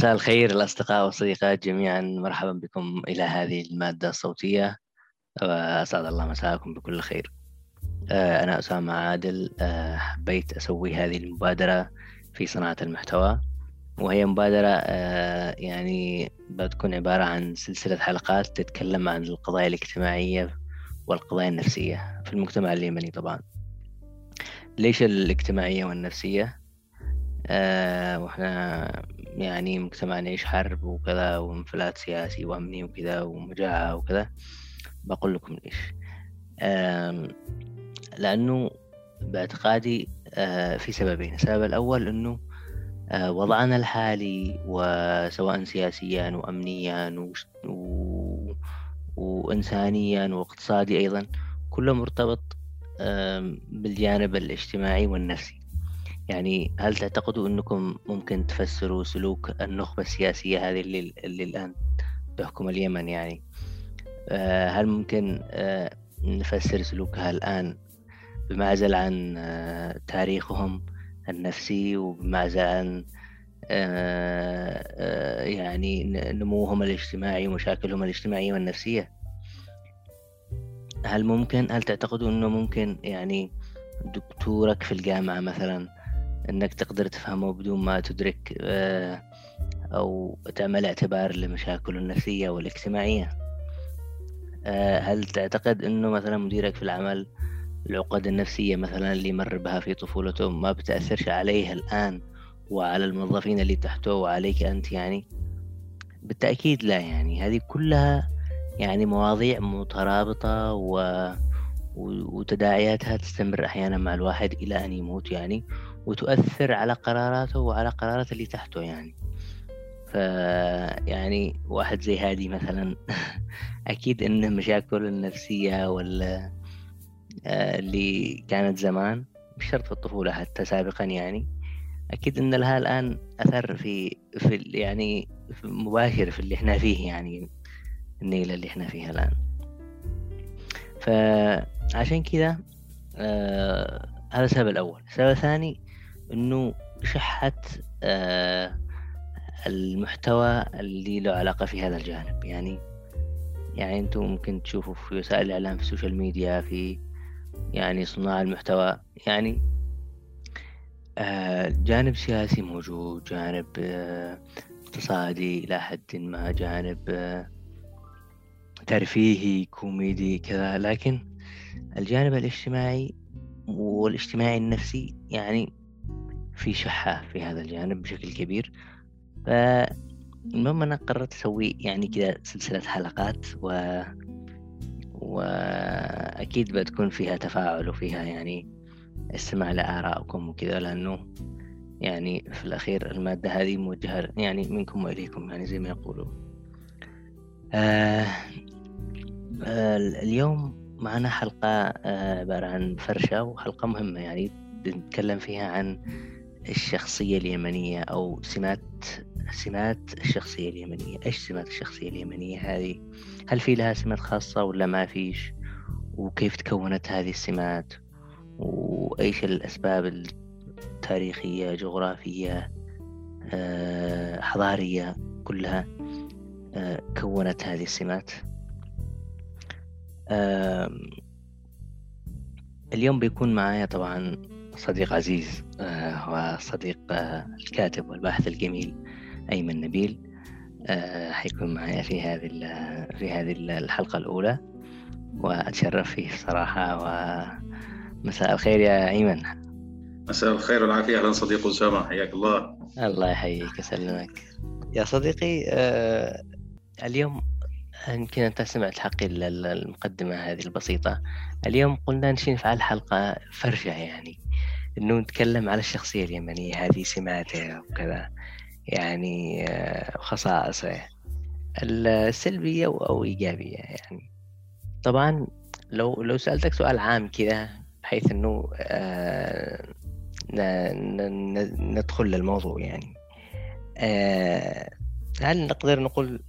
مساء الخير الأصدقاء والصديقات جميعا. مرحبا بكم إلى هذه المادة الصوتية. وأسعد الله مساءكم بكل خير. آه، أنا أسامة عادل. آه، حبيت أسوي هذه المبادرة في صناعة المحتوى وهي مبادرة آه، يعني بتكون عبارة عن سلسلة حلقات تتكلم عن القضايا الاجتماعية والقضايا النفسية في المجتمع اليمني طبعا. ليش الاجتماعية والنفسية؟ وإحنا يعني مجتمع نعيش حرب وكذا وانفلات سياسي وأمني وكذا ومجاعة وكذا. بقول لكم ليش. لأنه باعتقادي آه، في سببين. السبب الأول أنه آه، وضعنا الحالي وسواء سياسيا وأمنيا و... وإنسانيا واقتصادي أيضا كله مرتبط بالجانب الاجتماعي والنفسي. يعني هل تعتقدوا أنكم ممكن تفسروا سلوك النخبة السياسية هذه اللي, اللي الآن تحكم اليمن يعني؟ آه، هل ممكن آه، نفسر سلوكها الآن بمعزل عن آه، تاريخهم النفسي وبمعزل عن يعني نموهم الاجتماعي ومشاكلهم الاجتماعية والنفسية؟ هل ممكن هل تعتقدوا أنه ممكن يعني دكتورك في الجامعة مثلا إنك تقدر تفهمه بدون ما تدرك آه، أو تعمل اعتبار لمشاكله النفسية والاجتماعية. آه، هل تعتقد إنه مثلا مديرك في العمل العقد النفسية مثلا اللي مر بها في طفولته ما بتأثرش عليه الآن وعلى الموظفين اللي تحته وعليك أنت يعني؟ بالتأكيد لا يعني. هذه كلها يعني مواضيع مترابطة و وتداعياتها تستمر أحيانا مع الواحد إلى أن يموت يعني. وتؤثر على قراراته وعلى قرارات اللي تحته يعني. ف يعني واحد زي هادي مثلا أكيد إنه مشاكل النفسية ولا آه، اللي كانت زمان مش شرط في الطفولة حتى سابقا يعني. أكيد إن لها الآن أثر في في يعني في مباشر في اللي إحنا فيه يعني النيلة اللي إحنا فيها الآن. فعشان كذا آه هذا السبب الأول. السبب الثاني إنه شحة آه المحتوى اللي له علاقة في هذا الجانب. يعني يعني أنتم ممكن تشوفوا في وسائل الإعلام في السوشيال ميديا في يعني صناع المحتوى. يعني آه جانب سياسي موجود جانب آه اقتصادي إلى حد ما جانب آه ترفيهي كوميدي كذا. لكن الجانب الاجتماعي والإجتماعي النفسي يعني في شحة في هذا الجانب بشكل كبير. فالمهم أنا قررت أسوي يعني كذا سلسلة حلقات و وأكيد بتكون فيها تفاعل وفيها يعني استماع لآرائكم وكذا لأنه يعني في الأخير المادة هذه موجهة يعني منكم وإليكم يعني زي ما يقولوا. آه اليوم معنا حلقة آه، عبارة عن فرشة وحلقة مهمة يعني بنتكلم فيها عن الشخصية اليمنية أو سمات سمات الشخصية اليمنية. إيش سمات الشخصية اليمنية هذه؟ هل في لها سمات خاصة ولا ما فيش؟ وكيف تكونت هذه السمات؟ وإيش الأسباب التاريخية جغرافية آه، حضارية كلها آه، كونت هذه السمات؟ اليوم بيكون معايا طبعا صديق عزيز هو صديق الكاتب والباحث الجميل أيمن نبيل حيكون معايا في هذه في هذه الحلقة الأولى وأتشرف فيه صراحة ومساء الخير يا أيمن. مساء الخير والعافية أهلا صديق أسامة حياك الله. الله يحييك يسلمك. يا صديقي اليوم يمكن أنت سمعت حقي المقدمة هذه البسيطة. اليوم قلنا نشين نفعل حلقة فرجة يعني. إنه نتكلم على الشخصية اليمنية هذه سماتها وكذا. يعني آه، خصائصه السلبية أو إيجابية يعني. طبعا لو لو سألتك سؤال عام كذا بحيث إنه آه، ندخل للموضوع يعني. آه، هل نقدر نقول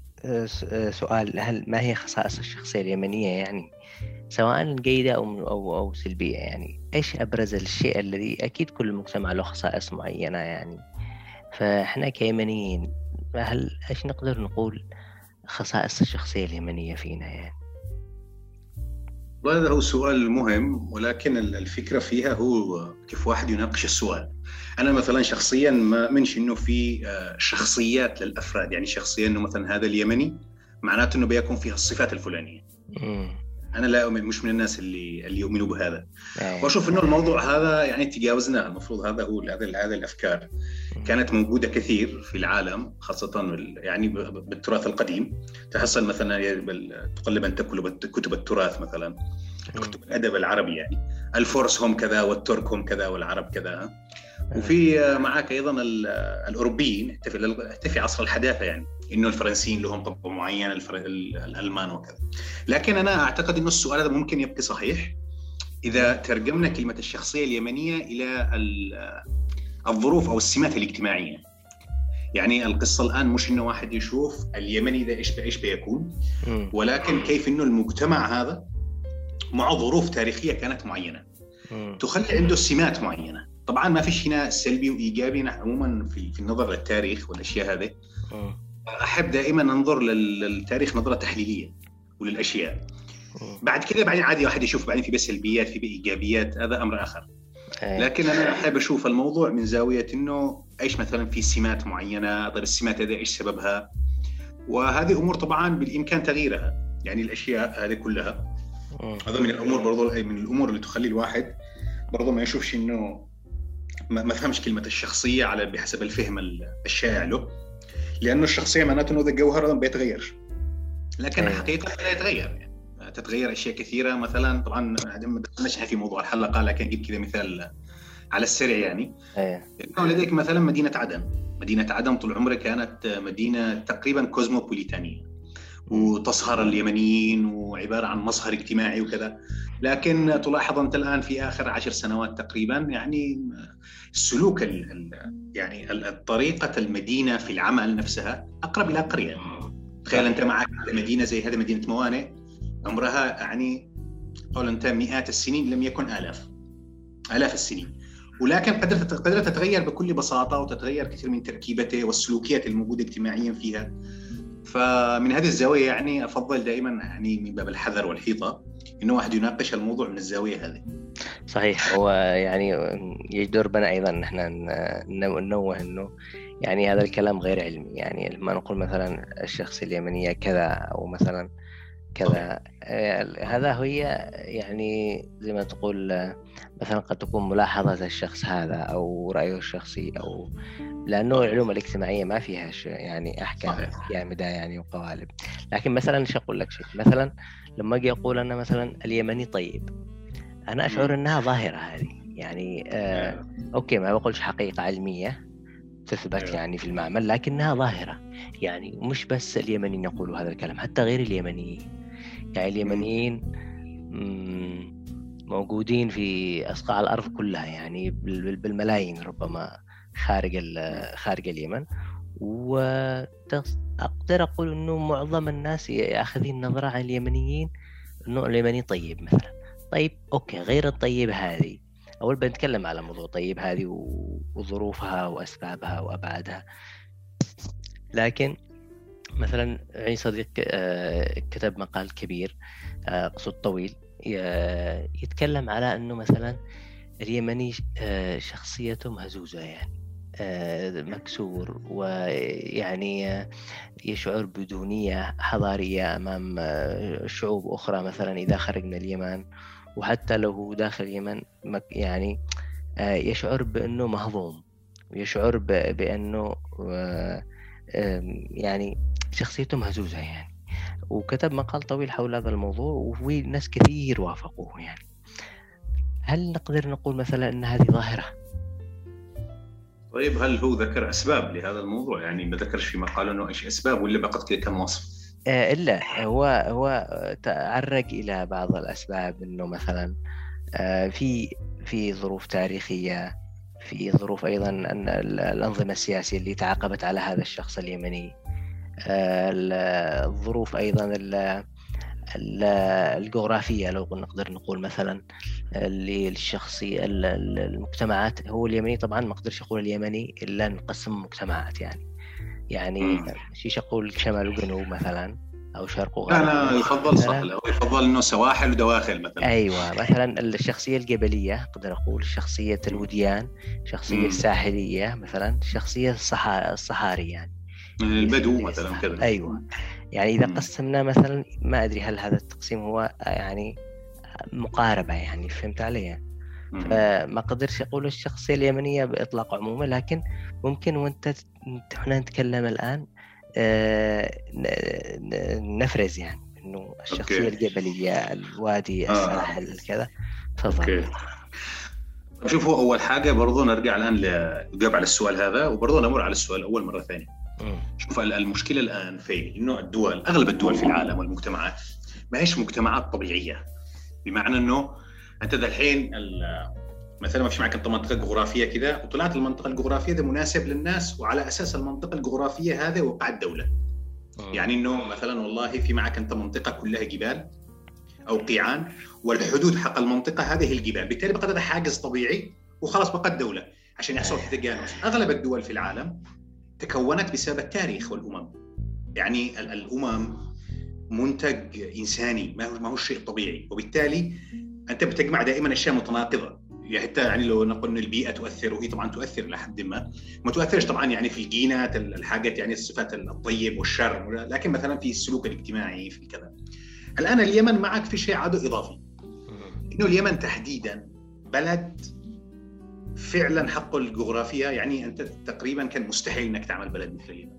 سؤال هل ما هي خصائص الشخصية اليمنية يعني؟ سواء جيدة أو أو أو سلبية يعني. إيش أبرز الشيء الذي أكيد كل مجتمع له خصائص معينة يعني. فإحنا كيمنيين هل إيش نقدر نقول خصائص الشخصية اليمنية فينا يعني؟ هذا هو سؤال مهم ولكن الفكرة فيها هو كيف واحد يناقش السؤال. أنا مثلا شخصيا ما منش إنه في آه، شخصيات للأفراد. يعني شخصيا إنه مثلا هذا اليمني معناته إنه بيكون فيها الصفات الفلانية. أنا لا أؤمن مش من الناس اللي اللي يؤمنوا بهذا. أيه. وأشوف إنه الموضوع هذا يعني تجاوزناه. المفروض هذا هو هذا هذه الأفكار. كانت موجودة كثير في العالم خاصة يعني بالتراث القديم. تحصل مثلا تقلب ان كتب التراث مثلا. كتب الأدب العربي يعني. الفرس هم كذا والترك هم كذا والعرب كذا. وفي معك أيضا الأوروبيين حتى في عصر الحداثة يعني. إنه الفرنسيين لهم طبع معين الفر... الألمان وكذا. لكن أنا أعتقد إنه السؤال هذا ممكن يبقى صحيح. إذا ترجمنا كلمة الشخصية اليمنية إلى الظروف أو السمات الاجتماعية. يعني القصة الآن مش إنه واحد يشوف اليمني ده إيش إيش بيكون ولكن كيف إنه المجتمع هذا مع ظروف تاريخية كانت معينة. تخلي عنده سمات معينة. طبعا ما فيش هنا سلبي وإيجابي عموما في في النظر للتاريخ والأشياء هذه. أحب دائما أنظر للتاريخ نظرة تحليلية وللأشياء. بعد كذا بعدين عادي واحد يشوف بعدين في بس سلبيات في إيجابيات هذا أمر آخر. إيه. لكن أنا أحب أشوف الموضوع من زاوية إنه إيش مثلا في سمات معينة طيب السمات هذه إيش سببها؟ وهذه أمور طبعا بالإمكان تغييرها. يعني الأشياء هذه كلها. هذا من الأمور برضو من الأمور اللي تخلي الواحد برضو ما يشوفش إنه ما فهمش كلمة الشخصية على بحسب الفهم الشائع له. لأنه الشخصية معناته إنه ذا الجوهر ما بيتغيرش لكن أيه. حقيقة لا يتغير. يعني تتغير أشياء كثيرة مثلا طبعا ما دخلناش في موضوع الحلقة لكن أجيب كذا مثال على السريع يعني. أيه. لديك مثلا مدينة عدن. مدينة عدن طول عمرها كانت مدينة تقريبا كوزموبوليتانية. وتصهر اليمنيين وعبارة عن مصهر اجتماعي وكذا. لكن تلاحظ أنت الآن في آخر عشر سنوات تقريبا يعني سلوك يعني طريقة المدينة في العمل نفسها أقرب إلى قرية. تخيل أنت معك مدينة زي هذه مدينة موانئ عمرها يعني قول أنت مئات السنين لم يكن آلاف. آلاف السنين. ولكن قدرت قدرت تتغير بكل بساطة وتتغير كثير من تركيبته والسلوكيات الموجودة اجتماعيا فيها. فمن هذه الزاوية يعني أفضل دائما يعني من باب الحذر والحيطة إنه واحد يناقش الموضوع من الزاوية هذه. صحيح هو يعني يجدر بنا أيضا نحن ننوه إنه يعني هذا الكلام غير علمي يعني لما نقول مثلا الشخص اليمنيه كذا أو مثلا كذا. آه، هذا هي يعني زي ما تقول مثلا قد تكون ملاحظة الشخص هذا أو رأيه الشخصي أو لأنه العلوم الاجتماعية ما فيها يعني أحكام جامدة يعني وقوالب. لكن مثلا إيش أقول لك شيء؟ مثلا لما أجي أقول أنا مثلا اليمني طيب أنا أشعر أنها ظاهرة هذه. يعني آه أوكي ما بقولش حقيقة علمية تثبت أيوه. يعني في المعمل لكنها ظاهرة. يعني مش بس اليمنيين يقولوا هذا الكلام حتى غير اليمنيين. يعني اليمنيين موجودين في أصقاع الأرض كلها يعني بالملايين ربما خارج خارج اليمن. وأقدر أقول أنه معظم الناس يأخذين نظرة عن اليمنيين أنه اليمني طيب مثلا. طيب أوكي غير الطيب هذه. أول بنتكلم على موضوع طيب هذه وظروفها وأسبابها وأبعادها. لكن مثلا عندي صديق آه، كتب مقال كبير آه، قصد طويل يتكلم على أنه مثلا اليمني آه، شخصيته مهزوزة يعني مكسور ويعني يشعر بدونية حضارية أمام شعوب أخرى مثلا إذا خرج من اليمن وحتى لو داخل اليمن يعني يشعر بأنه مهضوم ويشعر بأنه يعني شخصيته مهزوزة يعني وكتب مقال طويل حول هذا الموضوع وفي ناس كثير وافقوه يعني هل نقدر نقول مثلا أن هذه ظاهرة؟ طيب هل هو ذكر أسباب لهذا الموضوع يعني ما ذكرش في مقاله أنه إيش أسباب ولا فقط كذا كم وصف؟ آه إلا هو هو تعرق إلى بعض الأسباب أنه مثلا آه في في ظروف تاريخية في ظروف أيضا أن الأنظمة السياسية اللي تعاقبت على هذا الشخص اليمني الظروف أيضا الجغرافية لو نقدر نقول مثلا اللي الشخصي المجتمعات هو اليمني طبعا ما أقدرش أقول اليمني إلا نقسم مجتمعات يعني. يعني مش أقول شمال وجنوب مثلا أو شرق وغرب لا لا يفضل صح هو يفضل إنه سواحل ودواخل مثلا. أيوه مثلا الشخصية الجبلية أقدر أقول شخصية الوديان شخصية الساحلية مثلا شخصية الصحاري يعني. البدو مثلا كذا. أيوه. يعني إذا قسمنا مثلا ما أدري هل هذا التقسيم هو يعني مقاربة يعني فهمت علي؟ فما أقدرش أقول الشخصية اليمنية بإطلاق عموما لكن ممكن وأنت إحنا نتكلم الآن آه، نفرز يعني إنه الشخصية أوكي. الجبلية الوادي آه. الساحل كذا. تفضل. شوفوا أول حاجة برضو نرجع الآن نجاوب على السؤال هذا وبرضو نمر على السؤال الأول مرة ثانية. شوف المشكلة الآن في إنه الدول أغلب الدول في العالم والمجتمعات ما هيش مجتمعات طبيعية. بمعنى إنه أنت الحين مثلا ما فيش معك انت منطقة جغرافية كذا وطلعت المنطقة الجغرافية ده مناسب للناس وعلى أساس المنطقة الجغرافية هذه وقعت دولة. آه. يعني إنه مثلا والله في معك أنت منطقة كلها جبال أو قيعان والحدود حق المنطقة هذه هي الجبال. بالتالي بقى هذا حاجز طبيعي وخلاص بقت دولة عشان يحصل تجانس. أغلب الدول في العالم تكونت بسبب التاريخ والأمم. يعني الأمم منتج إنساني ما هو شيء طبيعي وبالتالي أنت بتجمع دائما أشياء متناقضة. يعني حتى يعني لو نقول إن البيئة تؤثر وهي طبعا تؤثر لحد ما. ما تؤثرش طبعا يعني في الجينات الحاجات يعني الصفات الطيب والشر لكن مثلا في السلوك الاجتماعي في كذا. الآن اليمن معك في شيء عدو إضافي. إنه اليمن تحديدا بلد فعلا حقه الجغرافيا يعني أنت تقريبا كان مستحيل إنك تعمل بلد مثل اليمن.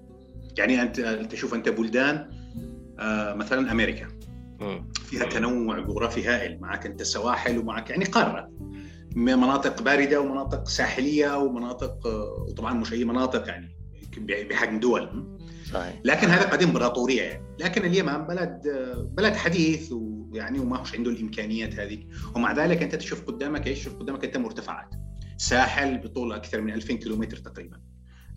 يعني أنت تشوف أنت بلدان آه مثلا أمريكا. فيها تنوع جغرافي هائل. معك أنت سواحل ومعك يعني قارة. مناطق باردة ومناطق ساحلية ومناطق وطبعا مش أي مناطق يعني بحجم دول. صحيح. لكن هذا قد امبراطوريه يعني لكن اليمن بلد بلد حديث ويعني وما هوش عنده الإمكانيات هذه ومع ذلك أنت تشوف قدامك إيش؟ تشوف قدامك أنت مرتفعات. ساحل بطول أكثر من 2000 كيلومتر تقريبا.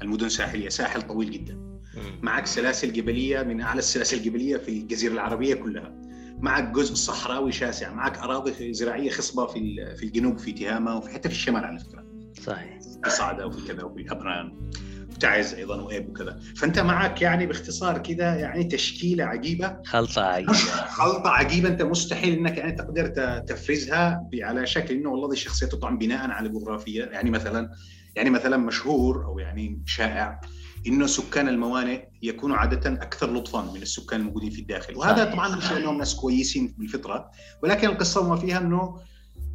المدن ساحلية ساحل طويل جدا. معك سلاسل جبلية من أعلى السلاسل الجبلية في الجزيرة العربية كلها. معك جزء صحراوي شاسع معك أراضي زراعية خصبة في في الجنوب في تهامة وفي حتى في الشمال على فكرة. صحيح. في صعده وفي كذا وفي ابران وتعز أيضا وإيب وكذا. فأنت معك يعني باختصار كذا يعني تشكيلة عجيبة. خلطة عجيبة. خلطة عجيبة أنت مستحيل إنك يعني تقدر تفرزها على شكل إنه والله دي شخصيته طبعا بناء على جغرافية. يعني مثلا يعني مثلا مشهور أو يعني شائع إنه سكان الموانئ يكونوا عادة أكثر لطفا من السكان الموجودين في الداخل. وهذا طبعا مش انهم ناس كويسين بالفطرة. ولكن القصة وما فيها إنه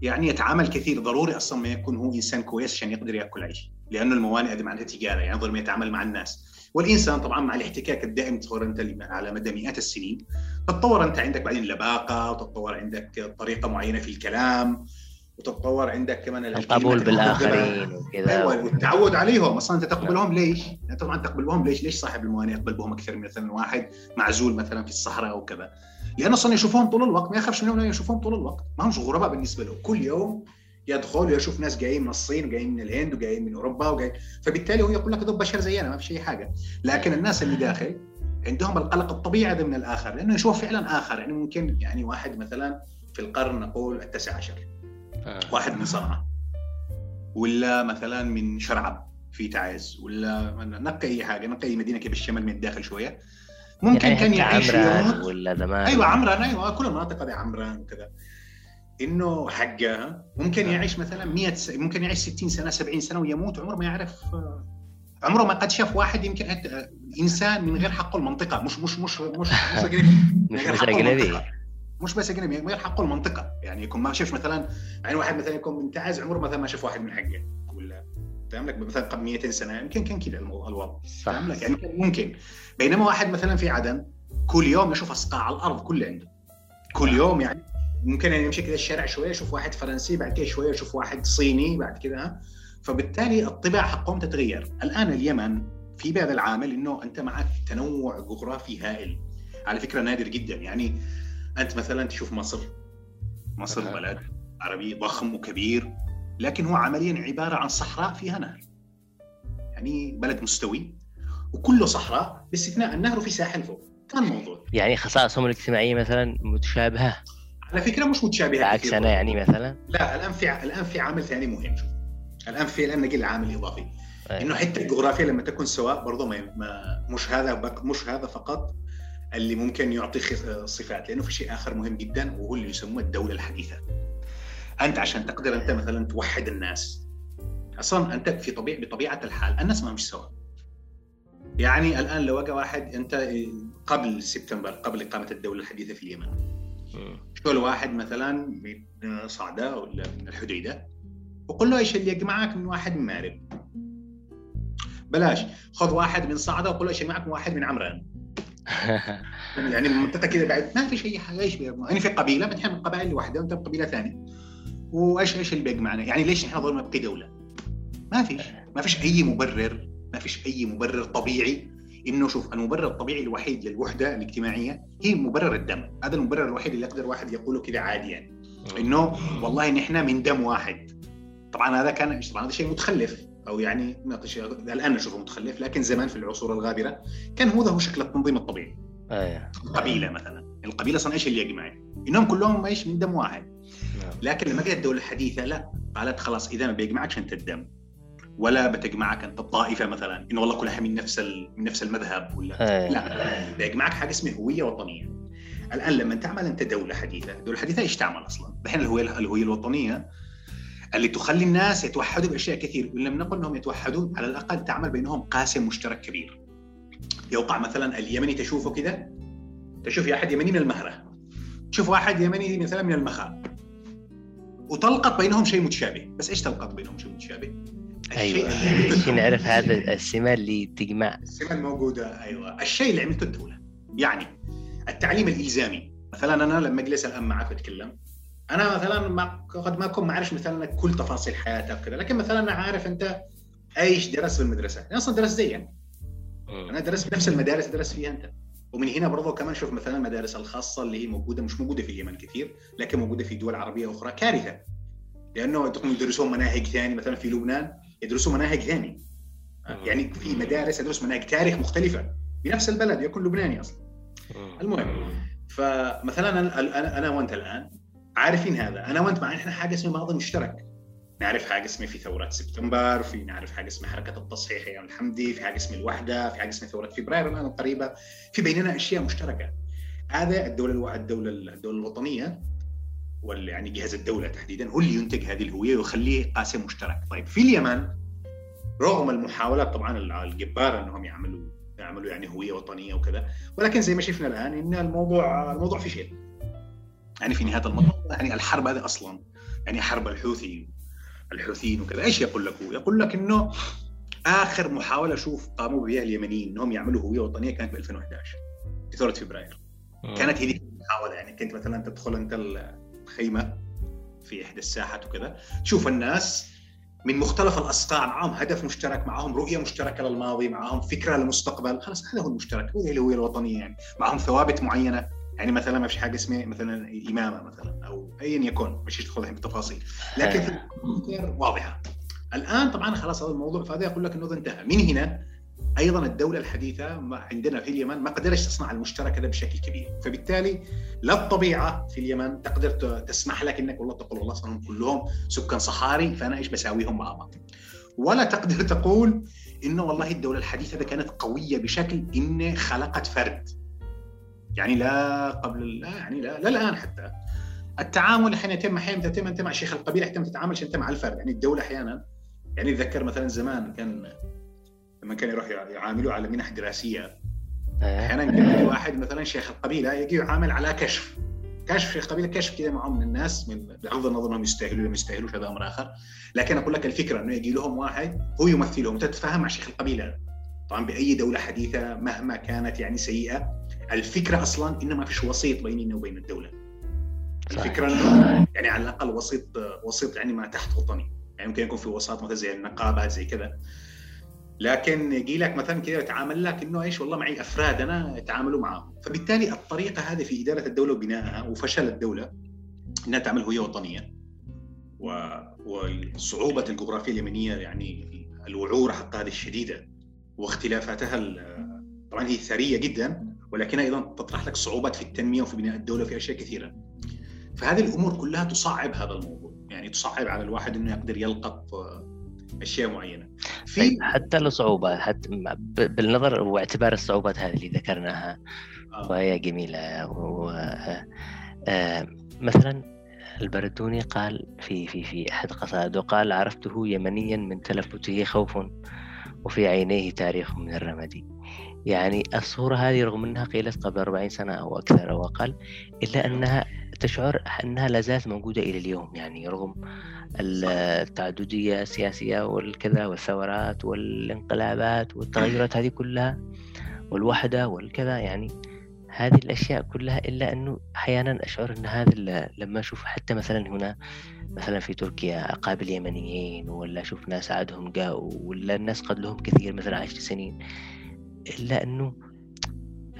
يعني يتعامل كثير. ضروري أصلا ما يكون هو إنسان كويس عشان يقدر يأكل عيش. لأنه الموانئ هذه معناتها تجارة يعني ضروري يتعامل مع الناس. والإنسان طبعا مع الاحتكاك الدائم تصور أنت على مدى مئات السنين. تتطور أنت عندك بعدين لباقه وتتطور عندك طريقة معينة في الكلام وتتطور عندك كمان القبول بالآخرين وكذا. أيوه والتعود عليهم. أصلا أنت تقبلهم ليش؟ يعني طبعا تقبلهم ليش؟ ليش صاحب الموانئ يقبل بهم أكثر من مثلا واحد معزول مثلا في الصحراء أو كذا؟ لأنه أصلا يشوفهم طول الوقت. ما يخافش منهم يشوفهم طول الوقت. ما همش غرباء بالنسبة له. كل يوم يدخل ويشوف ناس جايين من الصين وجايين من الهند وجايين من أوروبا وجاي فبالتالي هو يقول لك دول بشر زينا ما في شيء حاجة. لكن الناس اللي داخل عندهم القلق الطبيعي هذا من الآخر لأنه يشوف فعلا آخر. يعني ممكن يعني واحد مثلا في القرن نقول التاسع عشر. آه. واحد من صنعاء. ولا مثلا من شرعب في تعز ولا نقي أي حاجة نقي أي مدينة كده بالشمال من الداخل شوية. ممكن يعني كان يعيش عمران ولا زمان أيوه عمران أيوه كل المناطق هذه عمران وكذا. إنه حقها ممكن آه. يعيش مثلا 100 س... ممكن يعيش 60 سنة 70 سنة ويموت عمره ما يعرف عمره ما قد شاف واحد يمكن إنسان من غير حقه المنطقة مش مش مش مش مش أجنبي مش أجنبي. مش بس أجنبي من غير حقه المنطقة. يعني يكون ما شافش مثلا يعني واحد مثلا يكون من تعز عمره مثلا ما شاف واحد من حقه. ولا فاهم لك؟ مثلا قبل 200 سنة يمكن كان كذا الوضع. فاهم لك؟ يعني ممكن. بينما واحد مثلا في عدن كل يوم يشوف أصقاع الأرض كله عنده. كل يوم يعني ممكن يعني يمشي كذا الشارع شوية يشوف واحد فرنسي بعد كده شوية يشوف واحد صيني بعد كده. فبالتالي الطباع حقهم تتغير. الآن اليمن في بهذا العامل إنه أنت معك تنوع جغرافي هائل. على فكرة نادر جدا. يعني أنت مثلا تشوف مصر. مصر. بلد عربي ضخم وكبير لكن هو عمليا عبارة عن صحراء فيها نهر. يعني بلد مستوي وكله صحراء باستثناء النهر وفي ساحل فوق. كان موضوع. يعني خصائصهم الاجتماعية مثلا متشابهة. على فكرة مش متشابهة عكس أنا يعني مثلا؟ لا الآن في الآن في عامل ثاني مهم شوف. الآن في الآن نقل عامل إضافي. أيه. إنه حتى الجغرافيا لما تكون سواء برضه ما, مش هذا مش هذا فقط اللي ممكن يعطي صفات لأنه في شيء آخر مهم جدا وهو اللي يسموه الدولة الحديثة. أنت عشان تقدر أنت مثلا توحد الناس. أصلا أنت في طبيعه بطبيعة الحال الناس ما مش سوا. يعني الآن لو وقع واحد أنت قبل سبتمبر قبل إقامة الدولة الحديثة في اليمن. شو واحد مثلا من صعدة ولا من الحديدة وقل له إيش اللي يجمعك من واحد من مارب بلاش خذ واحد من صعدة وقل له إيش يجمعك من واحد من عمران. يعني المنطقة كذا بعد ما في شيء حاجة إيش يعني في قبيلة نحن من قبائل واحدة وأنت من قبيلة ثانية. وايش إيش اللي بيجمعنا يعني ليش نحن ظل نبقي دولة؟ ما فيش. ما فيش أي مبرر ما فيش أي مبرر طبيعي إنه شوف المبرر الطبيعي الوحيد للوحدة الاجتماعية هي مبرر الدم. هذا المبرر الوحيد اللي يقدر واحد يقوله كذا عادي يعني. إنه والله نحن من دم واحد. طبعا هذا كان طبعا هذا شيء متخلف أو يعني الآن نشوفه متخلف لكن زمان في العصور الغابرة كان هو هو شكل التنظيم الطبيعي. إيه قبيله مثلا. القبيلة أصلا إيش اللي يجمعها؟ إنهم كلهم إيش من دم واحد. نعم. لكن لما جت الدولة الحديثة لا. قالت خلاص إذا ما بيجمعكش انت الدم ولا بتجمعك أنت الطائفه مثلا انه والله كلها من نفس من نفس المذهب ولا أيه. لا بيجمعك حاجة اسمها هوية وطنية الآن لما تعمل أنت دولة حديثة، الدولة الحديثه إيش تعمل أصلا؟ الحين الهوية الهوية الوطنية اللي تخلي الناس يتوحدوا بأشياء كثير، لم نقل أنهم يتوحدوا على الأقل تعمل بينهم قاسم مشترك كبير. يوقع مثلا اليمني تشوفه كذا تشوف يا أحد يمني من المهرة تشوف واحد يمني مثلا من المخا وتلقط بينهم شيء متشابه، بس إيش تلقط بينهم شيء متشابه؟ أيوه. عشان نعرف هذا السمه اللي تجمع. السمه الموجوده أيوه. الشيء اللي عملته الدولة. يعني التعليم الإلزامي. مثلا أنا لما أجلس الآن معك وأتكلم أنا مثلا ما قد ما أكون ما مثلا كل تفاصيل حياتك كذا لكن مثلا أنا عارف أنت إيش درست في المدرسة. أنا أصلا درست زيك. أنا درست في نفس المدارس درست فيها أنت. ومن هنا برضه كمان شوف مثلا المدارس الخاصة اللي هي موجودة مش موجودة في اليمن كثير لكن موجودة في دول عربية أخرى كارثة. لأنه يدرسون مناهج ثانية مثلا في لبنان. يدرسوا مناهج ثانية يعني في مدارس يدرس مناهج تاريخ مختلفة. بنفس البلد يكون لبناني أصلا. المهم فمثلا أنا أنا وأنت الآن عارفين هذا. أنا وأنت معنا إحنا حاجة اسمها ماضي مشترك. نعرف حاجة اسمها في ثورات سبتمبر في نعرف حاجة اسمها حركة التصحيح يا الحمدي في حاجة اسمها الوحدة في حاجة اسمها ثورة فبراير الآن القريبة. في بيننا أشياء مشتركة. هذا الدولة الدولة الدولة الوطنية يعني جهاز الدولة تحديدا هو اللي ينتج هذه الهوية ويخليه قاسم مشترك. طيب في اليمن رغم المحاولات طبعا الجباره إنهم يعملوا يعملوا يعني هوية وطنية وكذا ولكن زي ما شفنا الآن إن الموضوع الموضوع فشل يعني في نهاية المطاف يعني الحرب هذه أصلا يعني حرب الحوثي الحوثيين وكذا. إيش يقول لك هو؟ يقول لك إنه آخر محاولة أشوف قاموا بها اليمنيين إنهم يعملوا هوية وطنية كانت ب 2011 في ثورة فبراير. كانت هذه المحاولة يعني كنت مثلا تدخل أنت الخيمه في إحدى الساحات وكذا. تشوف الناس من مختلف الاصقاع معهم هدف مشترك معهم رؤية مشتركة للماضي معهم فكرة للمستقبل. خلاص هذا هو المشترك. هو الهويه الوطنيه يعني. معهم ثوابت معينة. يعني مثلا ما فيش حاجة اسمها مثلا إمامة مثلا أو ايا يكن مش تدخل الحين بالتفاصيل. لكن في واضحة. الآن طبعا خلاص هذا الموضوع فهذا يقول لك إنه انتهى. من هنا؟ أيضا الدولة الحديثة عندنا في اليمن ما قدرش تصنع المشترك هذا بشكل كبير. فبالتالي لا الطبيعة في اليمن تقدر تسمح لك إنك والله تقول والله صاروا كلهم سكان صحاري فأنا إيش بساويهم مع بعض ولا تقدر تقول إنه والله الدولة الحديثة كانت قوية بشكل إن خلقت فرد. يعني لا قبل لا يعني لا, لا الآن حتى. التعامل الحين يتم أحيانا يتم أنت مع شيخ القبيلة حتى ما تتعاملش أنت مع الفرد. يعني الدولة أحيانا يعني أتذكر مثلا زمان كان لما كان يروح يعاملوا على منح دراسية. إيه. أحيانا كان واحد مثلا شيخ القبيلة يجي يعامل على كشف. كشف شيخ القبيله كشف كذا معهم من الناس من بغض النظر إنهم يستاهلوا ما يستاهلوش هذا أمر آخر. لكن أقول لك الفكرة إنه يجي لهم واحد هو يمثلهم. تتفاهم مع شيخ القبيلة. طبعا بأي دولة حديثة مهما كانت يعني سيئة الفكرة أصلا إنه ما فيش وسيط بيننا وبين الدولة. الفكرة إنه يعني على الأقل وسيط وسيط يعني ما تحت وطني. يعني ممكن يكون في وساط مثلا زي النقابات زي كذا. لكن يجي لك مثلا كذا يتعامل لك إنه إيش والله معي أفراد أنا يتعاملوا معهم فبالتالي الطريقة هذه في إدارة الدولة وبنائها وفشل الدولة إنها تعمل هوية وطنية و... وصعوبه الجغرافيا اليمنية يعني الوعوره هذه الشديدة واختلافاتها طبعا هي ثرية جدا ولكنها أيضا تطرح لك صعوبات في التنمية وفي بناء الدولة في أشياء كثيرة. فهذه الأمور كلها تصعب هذا الموضوع. يعني تصعب على الواحد إنه يقدر يلقط أشياء معينة. في طيب حتى الصعوبات حتى بالنظر واعتبار الصعوبات هذه اللي ذكرناها آه. وهي جميلة و... آه مثلا البردوني قال في في في أحد قصائده قال عرفته يمنيا من تلفته خوف وفي عينيه تاريخ من الرمد يعني الصورة هذه رغم أنها قيلت قبل 40 سنة أو أكثر أو أقل إلا أنها تشعر أنها لا زالت موجودة إلى اليوم يعني رغم التعددية السياسية والكذا والثورات والانقلابات والتغيرات هذه كلها والوحدة والكذا يعني هذه الأشياء كلها إلا أنه أحيانا أشعر أن هذا لما أشوف حتى مثلا هنا مثلا في تركيا أقابل يمنيين ولا أشوف ناس عادهم جاءوا ولا الناس قد لهم كثير مثلا عشر سنين إلا أنه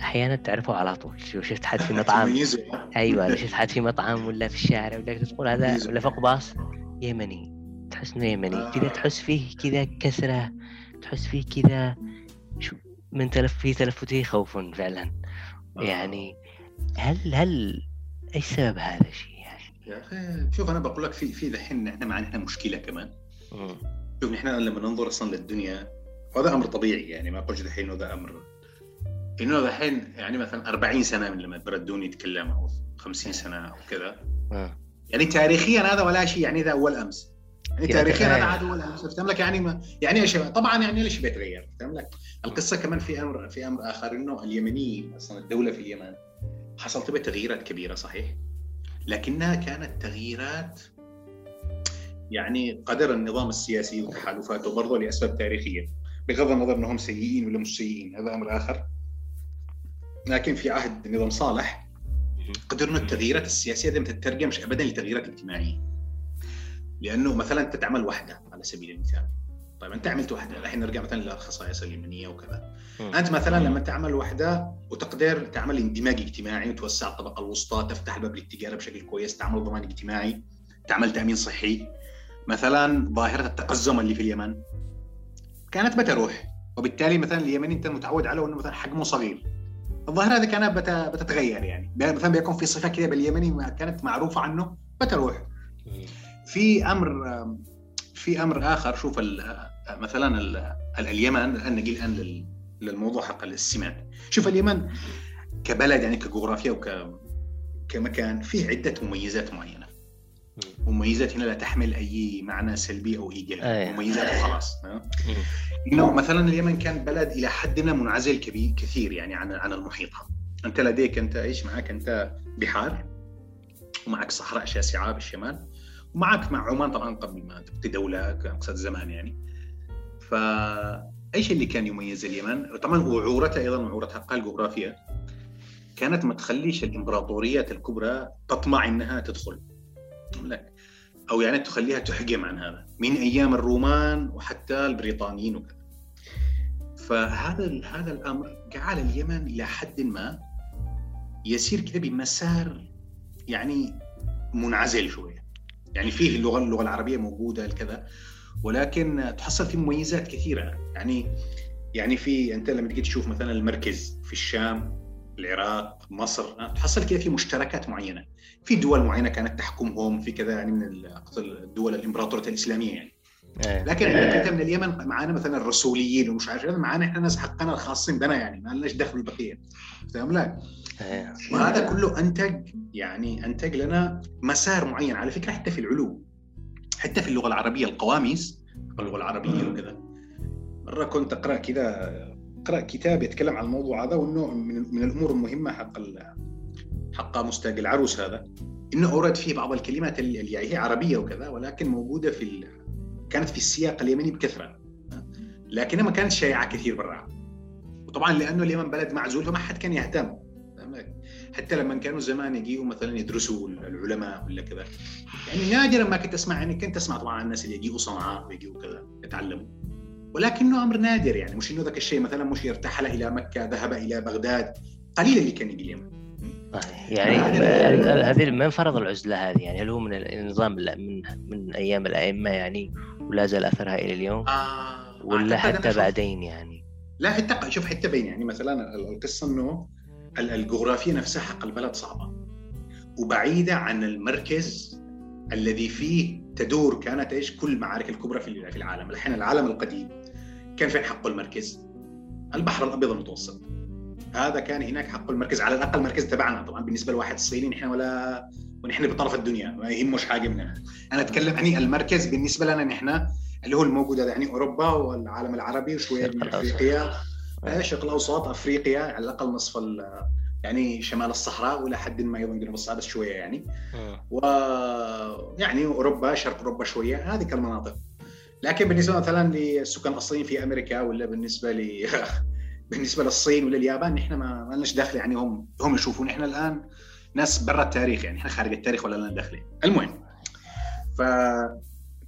أحيانا تعرفه على طول. شو شفت حد في مطعم؟ أيوه شفت حد في مطعم ولا في الشارع ولا تقول هذا ولا فوق باص يمني. تحس إنه يمني. آه. كذا تحس فيه كذا كسرة. تحس فيه كذا شو من تلف في تلفته خوف فعلا. آه. يعني هل هل إيش سبب هذا الشيء يعني؟ يا أخي شوف أنا بقول لك في في ذحين إحنا معنا هنا مشكلة كمان. شوف إحنا لما ننظر أصلا للدنيا وهذا أمر طبيعي يعني ما أقولش دحين هذا أمر. إنه دحين يعني مثلا 40 سنة من لما بردوني يتكلم أو 50 سنة أو كذا. آه. يعني تاريخيا هذا ولا شيء يعني ذا اول امس يعني تاريخيا هذا عاد اول امس فهمت لك يعني ما يعني إيش طبعا يعني ليش بيتغير؟ فهمت لك. القصة كمان في أمر في أمر آخر إنه اليمنيين أصلا الدولة في اليمن حصلت بها تغييرات كبيرة صحيح؟ لكنها كانت تغييرات يعني قدر النظام السياسي وتحالفاته برضه لأسباب تاريخية بغض النظر إنهم سيئين ولا مش سيئين هذا أمر آخر. لكن في عهد نظام صالح قدرنا التغييرات السياسية دائما تترجمش ابدا لتغييرات اجتماعية. لأنه مثلا أنت تعمل وحدة على سبيل المثال. طيب أنت عملت وحدة. الحين نرجع مثلا للخصائص اليمنيه وكذا. أنت مثلا لما تعمل وحدة وتقدر تعمل اندماج اجتماعي وتوسع الطبقة الوسطى تفتح الباب للتجارة بشكل كويس تعمل ضمان اجتماعي تعمل تأمين صحي. مثلا ظاهرة التقزم اللي في اليمن. كانت بتروح وبالتالي مثلا اليمني أنت متعود عليه إنه مثلا حجمه صغير. الظاهرة هذه كانت بتتغير يعني. مثلا بيكون في صفة كده باليمني كانت معروفة عنه بتروح. في أمر في أمر آخر شوف مثلا اليمن الآن نجي الآن للموضوع حق السمات شوف اليمن كبلد يعني كجغرافيا وك كمكان فيه عدة مميزات معينة. مميزات هنا لا تحمل أي معنى سلبي أو إيجابي. أيه. مميزات وخلاص. انه مثلا اليمن كان بلد إلى حد ما منعزل كبير كثير يعني عن عن المحيط. أنت لديك أنت إيش معك؟ أنت بحار ومعك صحراء شاسعه بالشمال ومعك مع عمان طبعا قبل ما تبقى دولة كمقصد زمان يعني. ف إيش اللي كان يميز اليمن؟ طبعا وعورتها أيضا وعورتها الجغرافيا كانت ما تخليش الإمبراطوريات الكبرى تطمع إنها تدخل. لك أو يعني تخليها تحجم عن هذا. من أيام الرومان وحتى البريطانيين وكذا. فهذا هذا الأمر جعل اليمن إلى حد ما يسير كذا بمسار يعني منعزل شوية. يعني فيه اللغة اللغة العربية موجودة الكذا ولكن تحصل فيه مميزات كثيرة. يعني يعني في أنت لما تيجي تشوف مثلا المركز في الشام العراق مصر. تحصل كذا في مشتركات معينة. في دول معينة كانت تحكمهم في كذا يعني من الدول الإمبراطورية الإسلامية يعني. إيه. لكن انت من اليمن معانا مثلا الرسوليين ومش عارف معانا إحنا ناس حقنا الخاصين بنا يعني ما لناش دخل بالبقية. فاهم لا؟ إيه. وهذا كله أنتج يعني أنتج لنا مسار معين. على فكرة حتى في العلوم حتى في اللغة العربية القواميس اللغة العربية وكذا. مرة كنت أقرأ كذا أقرأ كتاب يتكلم عن الموضوع هذا وانه من, من الأمور المهمة حق حق مستاق العروس هذا. إنه أورد فيه بعض الكلمات اللي هي عربية وكذا ولكن موجودة في كانت في السياق اليمني بكثرة. لكنها ما كانت شائعة كثير برا وطبعا لأنه اليمن بلد معزول فما حد كان يهتم. حتى لما كانوا زمان يجيوا مثلا يدرسوا العلماء ولا كذا. يعني نادرا ما كنت أسمع يعني كنت أسمع طبعا عن الناس اللي يجيوا صنعاء ويجيوا كذا يتعلموا. ولكنه أمر نادر يعني مش إنه ذاك الشيء مثلا مش ارتحل إلى مكة ذهب إلى بغداد. قليل اللي كان يجي اليمن يعني هذه من فرض العزلة هذه؟ يعني هل هو من النظام من من أيام الأئمة يعني ولا زال أثرها إلى اليوم؟ آه ولا حتى بعدين يعني؟ لا حتى شوف حتى بين يعني مثلا القصة إنه الجغرافيا نفسها حق البلد صعبة. وبعيدة عن المركز الذي فيه تدور كانت إيش؟ كل المعارك الكبرى في العالم. الحين العالم القديم. كان فين حقه المركز؟ البحر الأبيض المتوسط. هذا كان هناك حقه المركز على الأقل المركز تبعنا. طبعا بالنسبة لواحد الصيني نحن ولا ونحن بطرف الدنيا ما يهمش حاجة منها أنا أتكلم يعني المركز بالنسبة لنا نحن اللي هو الموجود هذا يعني أوروبا والعالم العربي وشوية من أفريقيا. الشرق الأوسط أفريقيا على الأقل نصف يعني شمال الصحراء وإلى حد ما أيضا جنوب الصحراء بس شوية يعني. و يعني أوروبا شرق أوروبا شوية هذه المناطق لكن بالنسبة مثلا للسكان الأصليين في أمريكا ولا بالنسبة ل بالنسبة للصين ولا اليابان نحن ما لناش دخل يعني هم هم يشوفون. إحنا الآن ناس برا التاريخ يعني إحنا خارج التاريخ ولا لنا دخل. المهم ف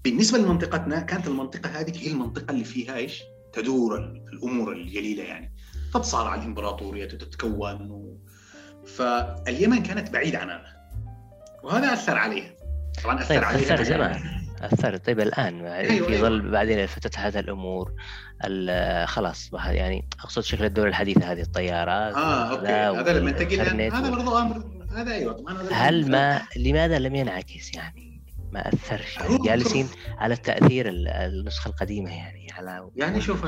بالنسبة لمنطقتنا كانت المنطقة هذه هي المنطقة اللي فيها إيش؟ تدور الأمور الجليلة يعني. تتصارع الامبراطوريات وتتكون و... فاليمن كانت بعيدة عن هذا وهذا أثر عليها. طبعا أثر طيب عليها اثر زمان اثر طيب الآن أيوة في ظل أيوة. بعدين فتحت الأمور خلاص يعني أقصد شكل الدولة الحديثة هذه الطيارات آه أوكي. هذا لما تجي هذا برضه آمر هذا أيوه طبعا هل ما لماذا لم ينعكس يعني؟ ما أثرش يعني؟ جالسين على التأثير النسخة القديمة يعني على يعني شوف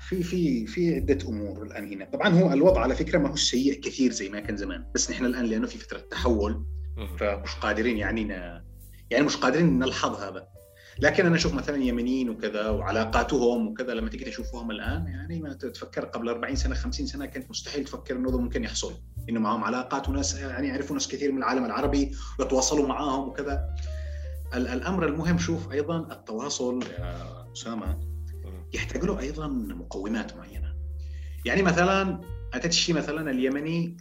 في في في عدة أمور الآن هنا. طبعا هو الوضع على فكرة ما هو سيء كثير زي ما كان زمان. بس نحن الآن لأنه في فترة تحول فمش قادرين يعني ن... يعني مش قادرين نلحظ هذا. لكن أنا أشوف مثلا يمنيين وكذا وعلاقاتهم وكذا لما تيجي تشوفهم الآن يعني ما تتفكر قبل 40 سنة 50 سنة كانت مستحيل تفكر إنه ممكن يحصل. إنه معهم علاقات وناس يعني يعرفوا ناس كثير من العالم العربي ويتواصلوا معاهم وكذا. الأمر المهم شوف أيضا التواصل يا أسامة. يحتاج له أيضا مقومات معينة. يعني مثلا اتتشي مثلا اليمني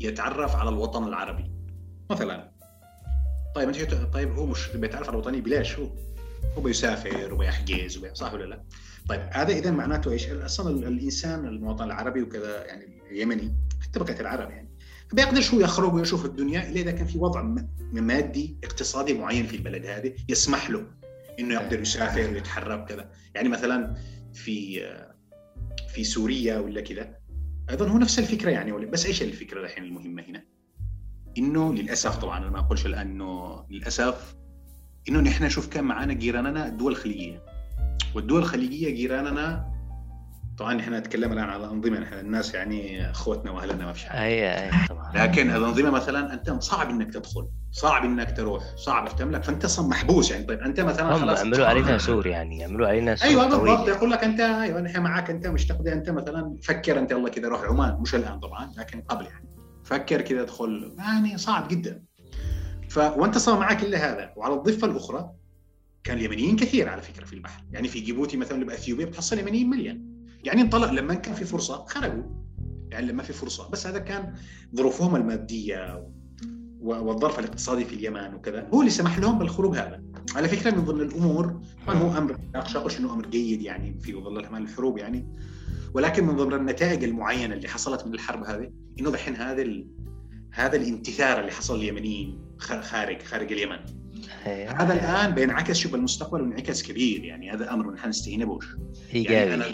يتعرف على الوطن العربي. مثلا. طيب أنت طيب هو مش بيتعرف على الوطني بلاش هو هو بيسافر وبيحجز صح ولا لا؟ طيب هذا اذا معناته إيش؟ أصلا الإنسان المواطن العربي وكذا يعني اليمني حتى بقيه العرب يعني بيقدرش هو يخرج ويشوف الدنيا إلا إذا كان في وضع مادي اقتصادي معين في البلد هذه يسمح له إنه يقدر يسافر ويتحرك كذا يعني مثلا في في سوريا ولا كذا أيضا هو نفس الفكرة يعني بس إيش الفكرة الحين المهمة هنا؟ إنه للأسف طبعا أنا ما أقولش الان انه للأسف إنه نحن نشوف كان معنا جيراننا الدول الخليجية. والدول الخليجية جيراننا طبعا إحنا نتكلم الآن على أنظمة نحن الناس يعني أخوتنا وأهلنا ما في شيء أي أي طبعا. لكن الأنظمة مثلا أنت صعب إنك تدخل صعب إنك تروح صعب تملك فأنت أصلا محبوس يعني. طيب أنت مثلا خلاص عملوا علينا سور يعني عملوا علينا سور أيوه بالضبط. يقول لك أنت أيوه نحن معك أنت مش تقضي أنت مثلا. فكر أنت يلا كذا روح عمان. مش الآن طبعا لكن قبل يعني. فكر كذا ادخل. يعني صعب جدا. ف وأنت صار معك إلا هذا. وعلى الضفة الأخرى كان اليمنيين كثير على فكرة في البحر. يعني في جيبوتي مثلا باثيوبيا بتحصل يمنيين مليون. يعني انطلق لما كان في فرصة خرجوا. يعني لما في فرصة. بس هذا كان ظروفهم المادية والظرف الاقتصادي في اليمن وكذا. هو اللي سمح لهم بالخروج هذا. على فكرة من ضمن الأمور طبعا هو أمر اقش انه أمر جيد يعني في ظل الحروب يعني. ولكن من ضمن النتائج المعينة اللي حصلت من الحرب هذه إنه دحين هذا هذا الانتثار اللي حصل لليمنيين خارج خارج اليمن. أيوة. هذا الآن بينعكس شوف المستقبل وانعكاس كبير يعني هذا أمر نحن نستهينبوش يعني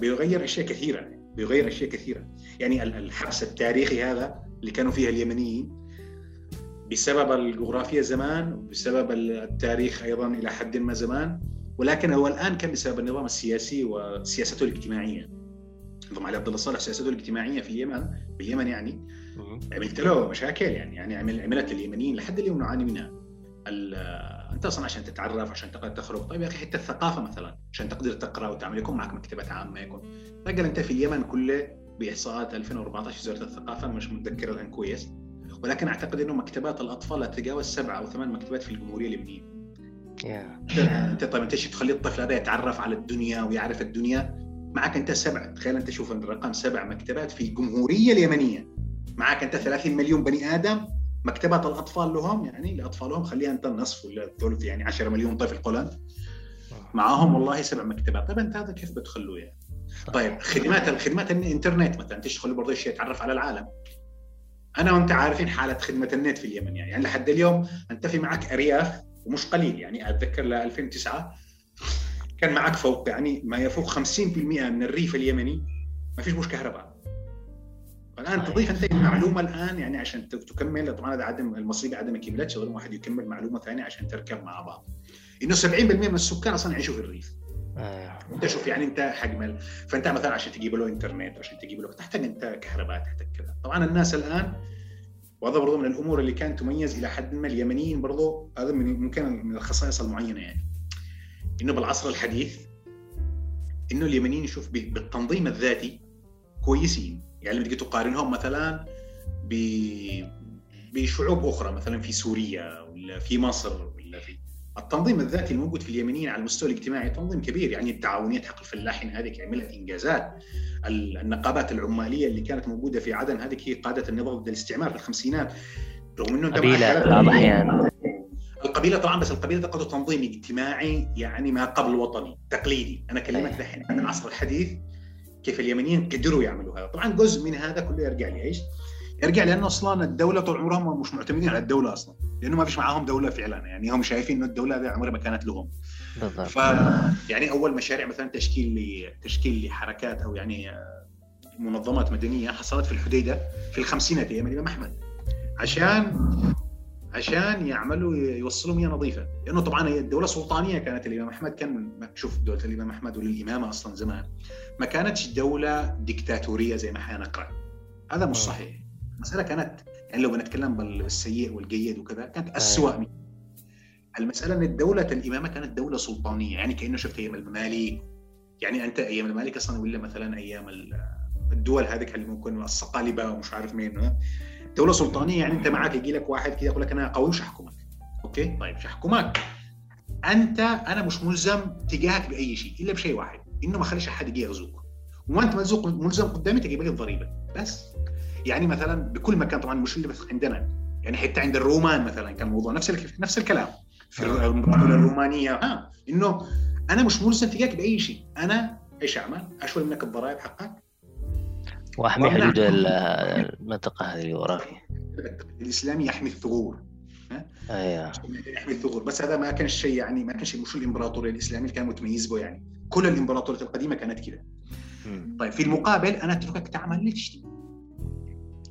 بيغير أشياء كثيرة بيغير أشياء كثيرة. يعني الحبس التاريخي هذا اللي كانوا فيه اليمنيين بسبب الجغرافيا زمان وبسبب التاريخ أيضا إلى حد ما زمان ولكن هو الآن كان بسبب النظام السياسي وسياسته الاجتماعية؟ نظام علي عبد الله صالح سياسته الاجتماعية في اليمن باليمن يعني. عملت له مشاكل يعني يعني عملت لليمنيين لحد اليوم نعاني منها. أنت أصلا عشان تتعرف عشان تقدر تخرج. طيب يا أخي حتى الثقافة مثلا عشان تقدر تقرأ وتعمل يكون معك مكتبات عامة يكون. تلقى أنت في اليمن كله بإحصاءات 2014 وزاره الثقافة مش متذكر الآن كويس. ولكن أعتقد إنه مكتبات الأطفال لا تتجاوز سبعة أو ثمان مكتبات في الجمهورية اليمنية. انت طيب انت تخلي الطفل هذا يتعرف على الدنيا ويعرف الدنيا؟ معك انت سبع تخيل انت شوف الرقم سبع مكتبات في الجمهورية اليمنية. معك انت 30 مليون بني آدم مكتبات الأطفال لهم يعني لاطفالهم خليها انت النصف ولا الثلث يعني 10 مليون طفل قلن معاهم والله سبع مكتبات. طيب انت هذا كيف بتخلوه يعني؟ طيب خدمات الخدمات الإنترنت مثلا تشتغل برضه شيء يتعرف على العالم؟ أنا وأنت عارفين حالة خدمة النت في اليمن يعني, يعني لحد اليوم أنت في معك أرياف ومش قليل يعني أتذكر ل 2009 كان معك فوق يعني ما يفوق 50% من الريف اليمني ما فيش مش كهرباء. الآن تضيف أنت معلومه الآن يعني عشان تكمل طبعا هذا عدم المصري بعدم كملتش لازم واحد يكمل معلومة ثانية عشان تركب مع بعض. إنه 70% من السكان أصلا يعيشوا في الريف. آه. أنت شوف يعني أنت حجم فأنت مثلا عشان تجيب له إنترنت عشان تجيب له تحتاج أنت كهرباء تحتاج كذا. طبعا الناس الآن وهذا برضه من الأمور اللي كانت تميز إلى حد ما اليمنيين برضه هذا من ممكن من الخصائص المعينة يعني. إنه بالعصر الحديث إنه اليمنيين يشوف بالتنظيم الذاتي كويسين. يعني لما تجي تقارنهم مثلا بشعوب أخرى مثلا في سوريا ولا في مصر التنظيم الذاتي الموجود في اليمنيين على المستوى الاجتماعي تنظيم كبير يعني التعاونيات حق الفلاحين هذه عملت انجازات النقابات العمالية اللي كانت موجودة في عدن هذه هي قادة النظام ضد الاستعمار في الخمسينات. رغم إنه قبيلة بعض الاحيان القبيلة طبعا بس القبيلة تقضي تنظيم اجتماعي يعني ما قبل وطني تقليدي. أنا أكلمك دحين عن العصر الحديث كيف اليمنيين قدروا يعملوا هذا. طبعا جزء من هذا كله يرجع لايش؟ يرجع لأنه أصلا الدولة طول عمرهم مش معتمدين على الدولة أصلا لأنه ما فيش معاهم دولة فعلا يعني هم شايفين إنه الدولة هذه عمرها ما كانت لهم. بالضبط. ف يعني أول مشاريع مثلا تشكيل لي تشكيل لحركات أو يعني منظمات مدنية حصلت في الحديدة في الخمسينات أيام الإمام أحمد. عشان عشان يعملوا يوصلوا مياه نظيفة. لأنه طبعا هي الدولة سلطانية كانت الإمام أحمد كان شوف دولة الإمام أحمد وللامامه أصلا زمان ما كانتش دولة ديكتاتورية زي ما حنقرا هذا مش صحيح. المسألة كانت يعني لو بنتكلم بالسيء والجيد وكذا كانت اسوء من المسألة إن دوله الإمامة كانت دولة سلطانية يعني كأنه شفت أيام المماليك. يعني أنت أيام المماليك أصلا ولا مثلا أيام الدول هذيك اللي ممكن الصقالبة ومش عارف مين دولة سلطانية يعني أنت معك يجي لك واحد كذا يقول لك أنا قوي مش هحكمك أوكي؟ طيب مش هحكمك أنت أنا مش ملزم تجاهك بأي شيء إلا بشيء واحد إنه ما خليش أحد يجي يغزوك. وانت ملزم قدامي تجيب لي الضريبة. بس. يعني مثلا بكل مكان طبعا مش اللي بس عندنا. يعني حتى عند الرومان مثلا كان الموضوع نفس نفس الكلام. في الامبراطوريه الرومانية. ها إنه أنا مش ملزم تجاهك بأي شيء. أنا إيش أعمل؟ أشوي منك الضرائب حقك. واحمي حدود المنطقة هذه اللي وراه فيها الإسلامي يحمي الثغور. أيوه. يحمي الثغور. بس هذا ما كان شيء يعني ما كان شيء مش الإمبراطورية الإسلامية اللي كان متميز به يعني. كل الامبراطوريات القديمة كانت كذا طيب في المقابل أنا أتركك تعمل اللي تشتي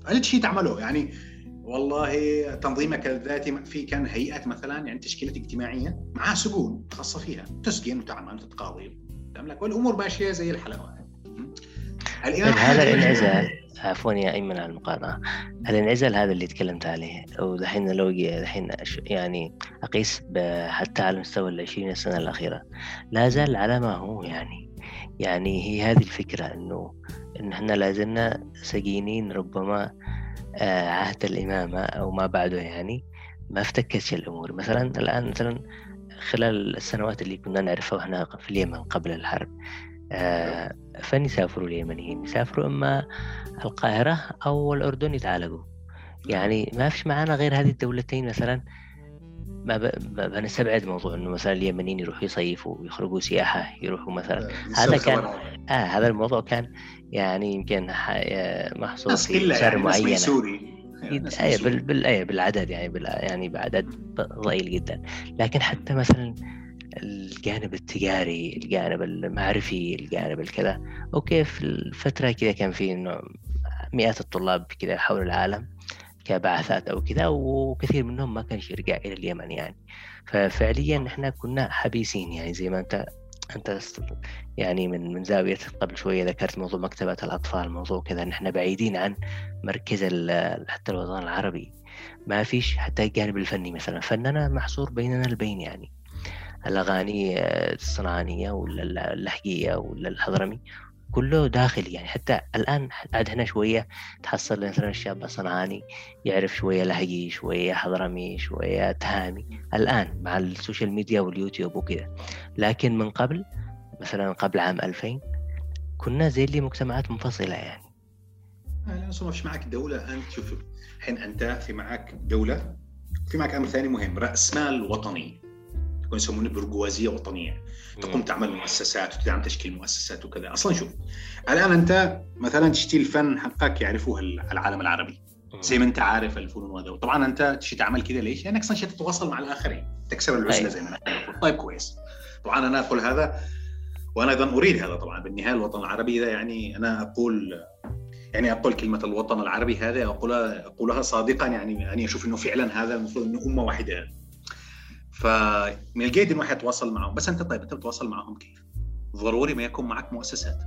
اللي تشتي تعمله. يعني والله تنظيمك الذاتي في كان هيئات مثلا يعني تشكيلات اجتماعية معها سجون خاصة فيها. تسجن وتعمل وتتقاضي لك والأمور ماشية زي الحلاوة. طيب هذا الانعزال. عفوا يا أيمن على المقارنه الانعزال هذا اللي تكلمت عليه. ودحين لو دحين يعني أقيس حتى على مستوى العشرين سنة الأخيرة. لا زال على ما هو يعني. يعني هي هذه الفكرة إنه إن إحنا لا زلنا سجينين ربما آه، عهد الإمامة أو ما بعده يعني ما افتكتش الأمور. مثلا الآن مثلا خلال السنوات اللي كنا نعرفها وإحنا في اليمن قبل الحرب آه، فين يسافروا اليمنيين؟ يسافروا إما القاهرة أو الأردن يتعالجوا. يعني ما فيش معانا غير هذه الدولتين مثلا. ما بنستبعد موضوع إنه مثلا اليمنيين يروحوا يصيفوا يخرجوا سياحة يروحوا مثلا. هذا كان آه هذا الموضوع كان يعني يمكن محصور في سعر يعني معينة. سوري أيه بال... بال... أيه بالعدد يعني بال... يعني بعدد ضئيل جدا. لكن حتى مثلا الجانب التجاري الجانب المعرفي الجانب الكذا. أوكي في الفترة كذا كان في إنه مئات الطلاب كذا حول العالم كبعثات أو كذا وكثير منهم ما كانش يرجع إلى اليمن يعني. ففعليا إحنا كنا حبيسين يعني زي ما أنت أنت يعني من من زاوية قبل شوية ذكرت موضوع مكتبة الأطفال موضوع كذا نحن بعيدين عن مركز حتى الوطن العربي. ما فيش حتى الجانب الفني مثلا. فننا محصور بيننا البين يعني. الأغاني الصنعانيه ولا اللحجيه ولا الحضرمي كله داخلي يعني حتى الآن عاد هنا شوية تحصل مثلا الشاب الصنعاني يعرف شوية لحجي شوية حضرمي شوية تهامي الآن مع السوشيال ميديا واليوتيوب وكذا. لكن من قبل مثلا قبل عام 2000 كنا زي اللي مجتمعات منفصلة يعني. لا أصلا مش معك دولة انت شوف الحين أنت في معك دولة في معك أمر ثاني مهم رأس مال وطني. يكون يسمونه برجوازية وطنية. تقوم تعمل مؤسسات وتدعم تشكيل مؤسسات وكذا. أصلا شوف الآن أنت مثلا تشتي الفن حقك يعرفوه العالم العربي. زي ما أنت عارف الفنون هذا وطبعا أنت تشي تعمل كذا ليش؟ لأنك أصلا تتواصل مع الآخرين. تكسر العزله أيوة. زي ما طيب كويس. طبعا أنا أقول هذا وأنا أيضا أريد هذا طبعا. بالنهاية الوطن العربي ده يعني أنا أقول يعني أقول كلمة الوطن العربي هذا أقولها أقولها صادقا يعني يعني أشوف إنه فعلا هذا المفروض إنه أمة واحدة. فمن الجيد إنه واحد يتواصل معهم بس أنت طيب أنت بتتواصل معهم كيف؟ ضروري ما يكون معك مؤسسات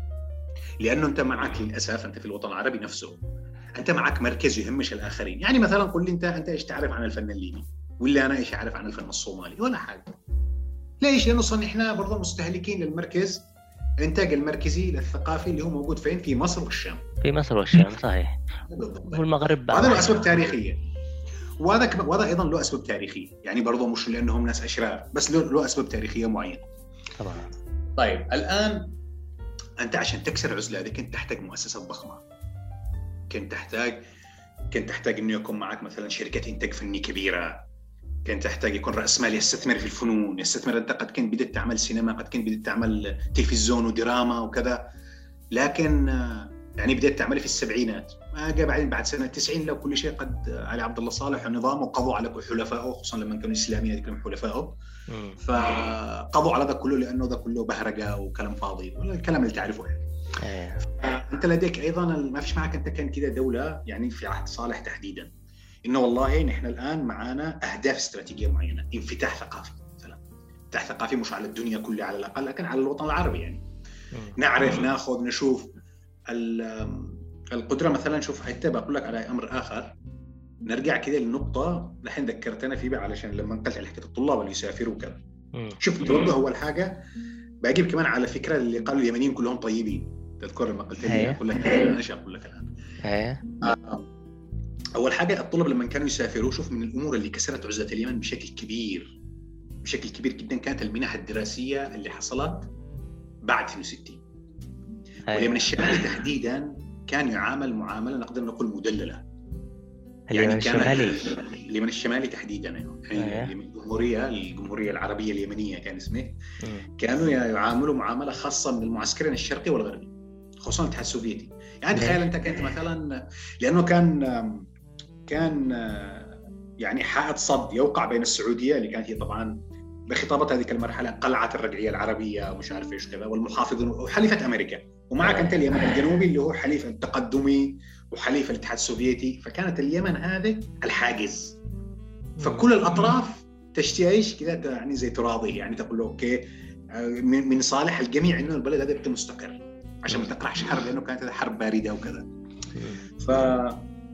لأنه أنت معك للأسف أنت في الوطن العربي نفسه أنت معك مركز يهمش الآخرين يعني مثلا قل لي أنت أنت إيش تعرف عن الفن الليبي ولا أنا إيش أعرف عن الفن الصومالي ولا حاجة ليش؟ لأنه أصلا إحنا برضه مستهلكين للمركز الإنتاج المركزي للثقافي اللي هو موجود فين؟ في مصر والشام. في مصر والشام صحيح. والمغرب هذا له اسباب تاريخية. وهذا وهذا أيضا له أسباب تاريخية، يعني برضه مش لأنهم ناس أشرار، بس له, له أسباب تاريخية معينة. طبعا. طيب الآن أنت عشان تكسر العزله هذه كنت تحتاج مؤسسات ضخمة. كنت تحتاج كنت تحتاج إنه يكون معك مثلا شركة إنتاج فني كبيرة كان تحتاج يكون رأس مال يستثمر في الفنون يستثمر أنت قد كنت بدأت تعمل سينما قد كنت بدأت تعمل تلفزيون ودراما وكذا لكن يعني بدأت تعمل في السبعينات ما جاء بعدين بعد سنة 90 لو كل شيء قد علي عبد الله صالح ونظامه قضوا على حلفائه خصوصا لما كانوا إسلاميين هذيك حلفائه. فقضوا على ذا كله لأنه ذا كله بهرجة وكلام فاضي الكلام اللي تعرفه يعني. إيه. انت لديك أيضا ما فيش معك أنت كان كذا دولة يعني في عهد صالح تحديدا. إنه والله نحن الآن معانا أهداف استراتيجية معينة انفتاح ثقافي مثلا. انفتاح ثقافي مش على الدنيا كلها على الأقل لكن على الوطن العربي يعني. نعرف ناخذ نشوف القدره مثلا شوف حتى بقول لك على أمر آخر. نرجع كده لنقطة الحين ذكرتنا فيه علشان لما قلت على حكاية الطلاب اللي يسافروا وكذا شوف توجه أول حاجة بجيب كمان على فكرة اللي قالوا اليمنيين كلهم طيبين. تذكر لما قلت لي أقول لك أنا إيش أقول لك الآن. آه أول حاجة الطلب لما كانوا يسافروا شوف من الأمور اللي كسرت عزلة اليمن بشكل كبير. بشكل كبير جدا كانت المنح الدراسية اللي حصلت بعد 62 واليمن الشمالي تحديدا كان يعامل معاملة نقدر نقول مدللة. يعني الشمالي. اليمن الشمالي تحديدا يعني. الجمهوريه الجمهورية العربية اليمنية كان اسمه. كانوا يعاملوا معاملة خاصة من المعسكرين الشرقي والغربي خصوصا الاتحاد السوفيتي. يعني تخيل أنت كنت مثلا لأنه كان كان يعني حائط صد يوقع بين السعودية اللي كانت هي طبعا بخطابة هذيك المرحلة قلعة الرجعية العربية ومش عارف إيش كذا والمحافظ وحليفة أمريكا. ومعك أنت اليمن الجنوبي اللي هو حليف التقدمي وحليف الاتحاد السوفيتي فكانت اليمن هذه الحاجز. فكل الأطراف تشتهي إيش كذا يعني زي تراضي يعني تقول له أوكي من صالح الجميع إنه البلد هذا يبقى مستقر عشان ما تقرحش حرب لأنه كانت حرب باردة وكذا. ف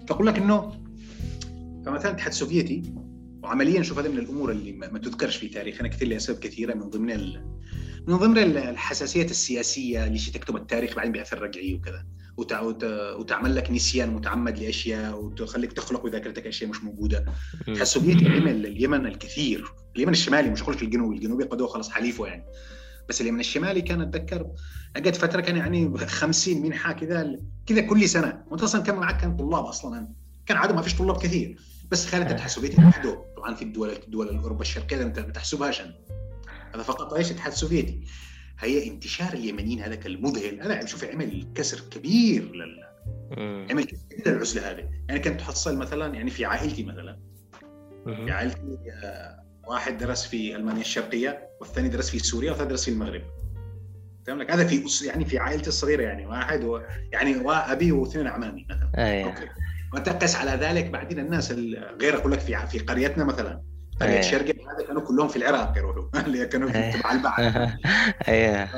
فأقول لك إنه فمثلا الاتحاد السوفيتي وعمليا شوف هذا من الأمور اللي ما تذكرش في تاريخنا كثير لأسباب كثيرة من ضمن ال... من ضمن الحساسيه السياسية اللي تكتب التاريخ بعدين بيأثر رجعي وكذا. وتع... وت... وتعمل لك نسيان متعمد لأشياء وتخليك تخلق بذاكرتك أشياء مش موجودة. السوفيتي عمل اليمن الكثير، اليمن الشمالي مش في الجنوبي، الجنوبي قدوة خلاص حليفه يعني. بس اليمن الشمالي كان أتذكر قد فترة كان يعني 50 منحه كذا كذا كل سنة. وأنت أصلا كان معك كان طلاب أصلا. كان عادة ما فيش طلاب كثير. بس خلينا الاتحاد السوفيتي لوحده طبعا في الدول الدول الاوروبا الشرقية أنت ما تحسبهاش هذا فقط إيش الاتحاد السوفيتي هي انتشار اليمنيين هذاك المذهل. أنا شوف عمل كسر كبير لل عمل كثير للعزلة هذه. يعني كنت تحصل مثلا يعني في عائلتي مثلا. في عائلتي آه، واحد درس في ألمانيا الشرقية والثاني درس في سوريا والثالث درس في المغرب. فاهم لك هذا في يعني في عائلتي الصغيرة يعني واحد و... يعني وابي واثنين اعمامي مثلا. أيه. أوكي. وتقس على ذلك بعدين الناس غير أقول لك في في قريتنا مثلا. قريه أيه. الشرقيه هذا كانوا كلهم في العراق يروحوا. اللي كانوا في تبع البحر أيوه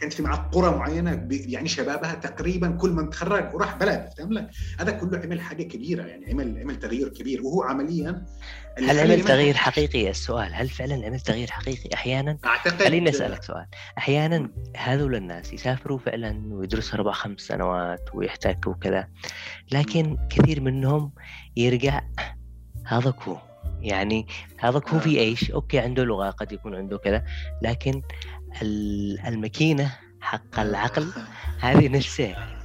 كانت في معك قرى معينة يعني شبابها تقريبا كل من تخرج وراح بلد فاهم لك هذا كله عمل حاجة كبيرة يعني عمل عمل تغيير كبير. وهو عمليا هل عمل تغيير حقيقي؟ السؤال هل فعلا عمل تغيير حقيقي؟ أحيانا اعتقد خليني أسألك سؤال. أحيانا هذول الناس يسافروا فعلا ويدرسوا أربع خمس سنوات ويحتكوا وكذا لكن كثير منهم يرجع هذا هو يعني هذا هو في إيش؟ أوكي عنده لغة قد يكون عنده كذا. لكن الماكينة حق العقل هذه نفسها.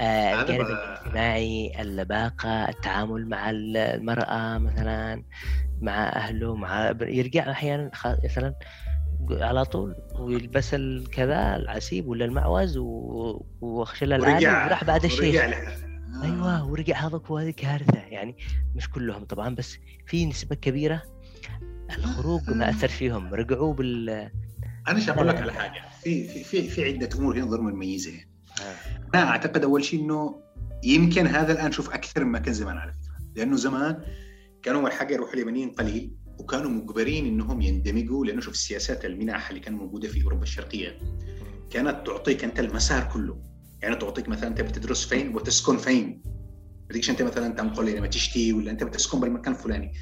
آه، الجانب الاجتماعي اللباقة التعامل مع المرأة مثلا مع أهله مع يرجع أحيانا مثلا على طول ويلبس الكذا العسيب ولا المعوز وخشل العالم وراح بعد الشيء أيوه ورجع هذا وهذه كارثه يعني مش كلهم طبعا بس في نسبة كبيرة الخروج ما أثر فيهم. رجعوا بال أنا إيش أقول لك على حاجة. في في في في عدة أمور هنا ضروري نميزها آه. أنا أعتقد أول شيء إنه يمكن هذا الآن شوف أكثر مما كان زمان على فكره لأنه زمان كانوا أول حاجة يروحوا اليمنيين قليل وكانوا مجبرين إنهم يندمجوا لأنه شوف السياسات المنح اللي كانت موجودة في أوروبا الشرقية كانت تعطيك أنت المسار كله. يعني تعطيك مثلا أنت بتدرس فين وتسكن فين. بدكش أنت مثلا تنقل لما تشتي ولا أنت بتسكن بالمكان الفلاني.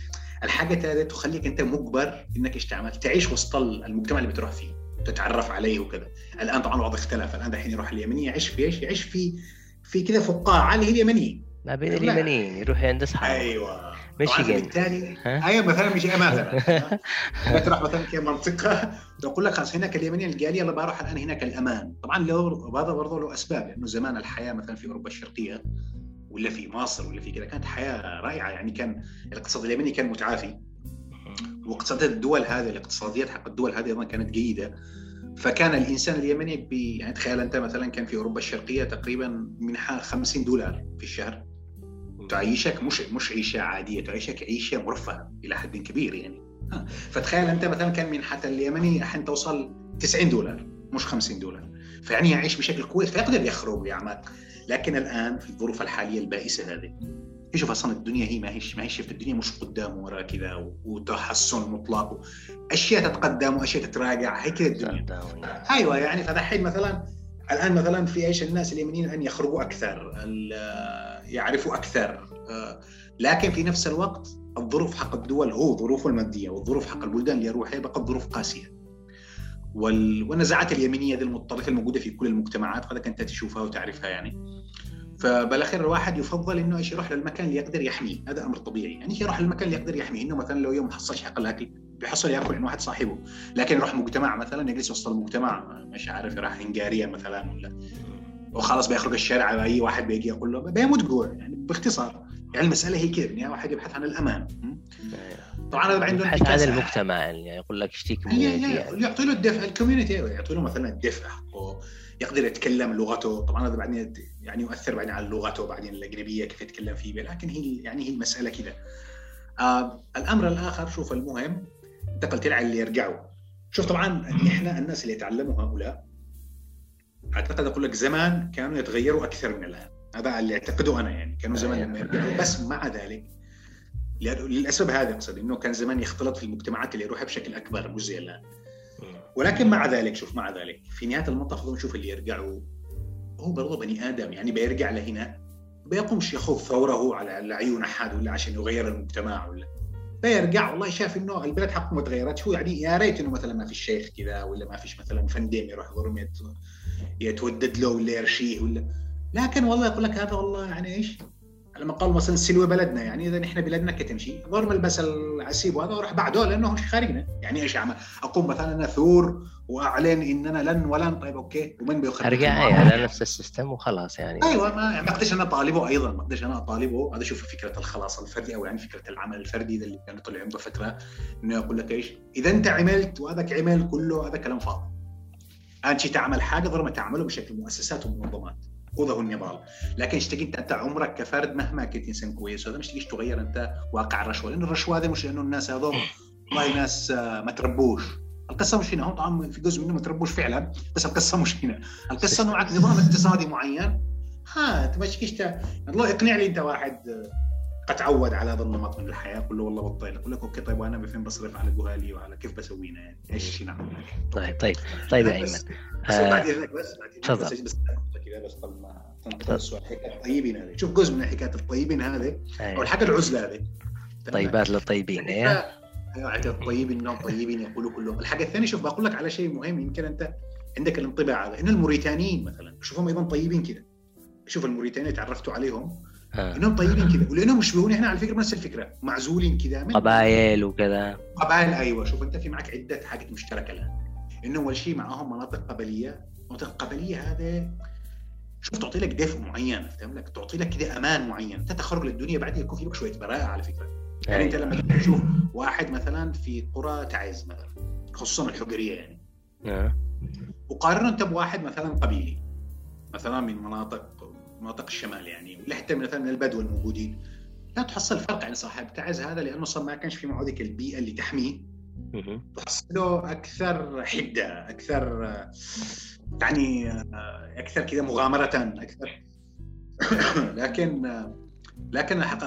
الحاجة هذه تخليك أنت مجبر إنك تعمل تعيش وسط المجتمع اللي بتروح فيه تتعرف عليه وكذا الآن طبعا الوضع اختلف. الآن دحين يروح اليمنيه يعيش في إيش؟ يعيش في في كذا فقاعة اللي هي اليمنيين. ما بين اليمنيين يروح عند اصحابه أيوه. ميشيغان بالتالي أيوه مثلا مش مثلا. تروح مثلا كي منطقة. تقول لك خلاص هناك اليمنيين الجالية يلا بروح الآن هناك الأمان. طبعا له هذا برضه له أسباب لأنه زمان الحياة مثلا في أوروبا الشرقية ولا في مصر ولا في كذا كانت حياة رائعة. يعني كان الاقتصاد اليمني كان متعافي. واقتصادات الدول هذه الاقتصاديات حق الدول هذه أيضا كانت جيدة. فكان الإنسان اليمني بي يعني تخيل أنت مثلا كان في أوروبا الشرقية تقريبا منحه 50 دولار في الشهر. تعيشك مش مش عيشة عادية تعيشك عيشة مرفهه إلى حد كبير يعني. فتخيل أنت مثلا كان منحه اليمني الحين توصل 90 دولار مش 50 دولار. فيعني يعيش بشكل كويس فيقدر يخرج ويعمل. لكن الآن في الظروف الحالية البائسة هذه. يشوف أصلا الدنيا هي ما هيش ما هيش شفت الدنيا مش قدام ورا كذا وتحسن مطلق. أشياء تتقدم وأشياء تتراجع هي كذا الدنيا أيوه يعني فدحين مثلا الآن مثلا في إيش الناس اليمنيين ان يخرجوا أكثر يعرفوا أكثر. آه، لكن في نفس الوقت الظروف حق الدول هو ظروف المادية والظروف حق البلدان اللي يروحها بقت ظروف قاسية. والنزاعات اليمينيه ذي المتطرفه الموجودة في كل المجتمعات هذا انت تشوفها وتعرفها يعني. فبالأخير الواحد يفضل إنه إيش يروح للمكان اللي يقدر يحميه هذا أمر طبيعي. يعني يروح للمكان اللي يقدر يحميه؟ إنه مثلا لو يوم حصلش حق الأكل بيحصل ياكل عند واحد صاحبه. لكن يروح مجتمع مثلا يجلس وسط المجتمع مش عارف يروح هنغاريا مثلا ولا. وخلاص بيخرج الشارع أي واحد بيجي يقول له بيموت جوع يعني باختصار. يعني المسألة هي كذا يعني واحد يبحث عن الأمان. طبعا هذا عنده يبحث عن المجتمع يعني يقول لك اشتي community يعطي له الدفء ال community يعطي له مثلا الدفء حقه يقدر يتكلم لغته. طبعا هذا بعدين يعني يؤثر بعدين على لغته بعدين الأجنبية كيف يتكلم فيه لكن هي يعني هي المسألة كذا آه الأمر الآخر شوف المهم انت على اللي يرجعوا. شوف طبعا إحنا الناس اللي يتعلموا هؤلاء أعتقد أقول لك زمان كانوا يتغيروا أكثر من الآن. هذا اللي أعتقده أنا يعني كانوا زمان لما يرجعوا. بس مع ذلك للاسباب هذا أقصد إنه كان زمان يختلط في المجتمعات اللي يروحها بشكل أكبر مش زي الان ولكن مع ذلك شوف مع ذلك في نهاية المطاف نشوف اللي يرجعوا. هو برضه بني آدم يعني بيرجع لهنا بيقومش يخوض ثورة على عيون أحد ولا عشان يغير المجتمع ولا بيرجع والله شاف إنه البلد حقه ما تغيرتش هو يعني يا ريت إنه مثلا ما في شيخ كذا ولا ما فيش مثلا فندم يروح يضرب يتودد له ولا يرشيه ولا. لكن والله يقول لك هذا والله يعني إيش؟ لما قال مثلا سلوى بلدنا يعني اذا إحنا بلادنا كتمشي ضرب البس العسيب وهذا وراح بعده لأنه مش خارجنا؟ يعني إيش أعمل؟ أقوم مثلا أنا ثور وأعلن إننا لن ولن طيب أوكي ومن بيخرج أرجع على نفس السيستم وخلاص يعني. أيوه ما يعني ما أقدرش أنا أطالبه أيضا ما أقدرش أنا أطالبه. هذا شوف فكرة الخلاص الفردي أو يعني فكرة العمل الفردي اللي كان طلع عنده فترة إنه يقول لك إيش؟ إذا أنت عملت وهذاك عمل كله هذا كلام فاضي. أنت تعمل حاجة ضروري تعمله بشكل مؤسسات ومنظمات. وده هو النضال. لكن اشتقي أنت أنت عمرك كفرد مهما كنت إنسان كويس وهذا مش تجيش تغير أنت واقع الرشوة. لأن الرشوة هذه مش لأنه الناس هذول والله ناس آه، ما تربوش. القصة مش هنا. هم طبعا في جزء منهم ما تربوش فعلا بس القصة مش هنا. القصة إنه معك نظام اقتصادي معين. ها أنت ما تجيش الله اقنع لي أنت واحد آه، قد تعود على هذا النمط من الحياة كله والله بطيل أقول لك أوكي طيب وأنا بفين بصرف على جوالي وعلى كيف بسوينا. يعني إيش نعمل؟ طيب طيب طيب يا أيمن. بس بعد اذنك بس تفضل. بس كذا بس قبل ما تنتقل السؤال حكاية الطيبين هذه. شوف جزء من حكاية الطيبين هذه أو الحاجة العزلة هذه. طيبات للطيبين إيه. أيوه حكاية الطيبين انهم طيبين يقولوا كلهم الحاجة الثانية شوف بقول لك على شيء مهم. يمكن أنت عندك الانطباع هذا ان الموريتانيين مثلا. شوفهم أيضا طيبين كذا شوف الموريتانيين تعرفتوا عليهم. آه. انهم طيبين كذا ولأنهم يشبهون إحنا على فكرة نفس الفكرة معزولين كذا قبائل وكذا. قبائل أيوه. شوف أنت في معك عدة حاجات مشتركة الآن. انه أول شيء معاهم مناطق قبلية. المناطق القبليه هذا شوف تعطي لك دفء معين فاهم لك تعطي لك كذا أمان معين. أنت تخرج للدنيا بعدين يكون في لك شوية براءة على فكرة. يعني أنت لما تشوف واحد مثلا في قرى تعز مثلا خصوصا الحجرية يعني. آه. وقارنه انت بواحد مثلا قبيلي مثلا من مناطق مناطق الشمال يعني ولا حتى مثلا من البدو الموجودين. لا تحصل فرق يعني صاحب تعز هذا لأنه أصلا ما كانش في معه ذيك البيئة اللي تحميه. تحصله أكثر حدة أكثر يعني أكثر كذا مغامرة أكثر. لكن لكن الحق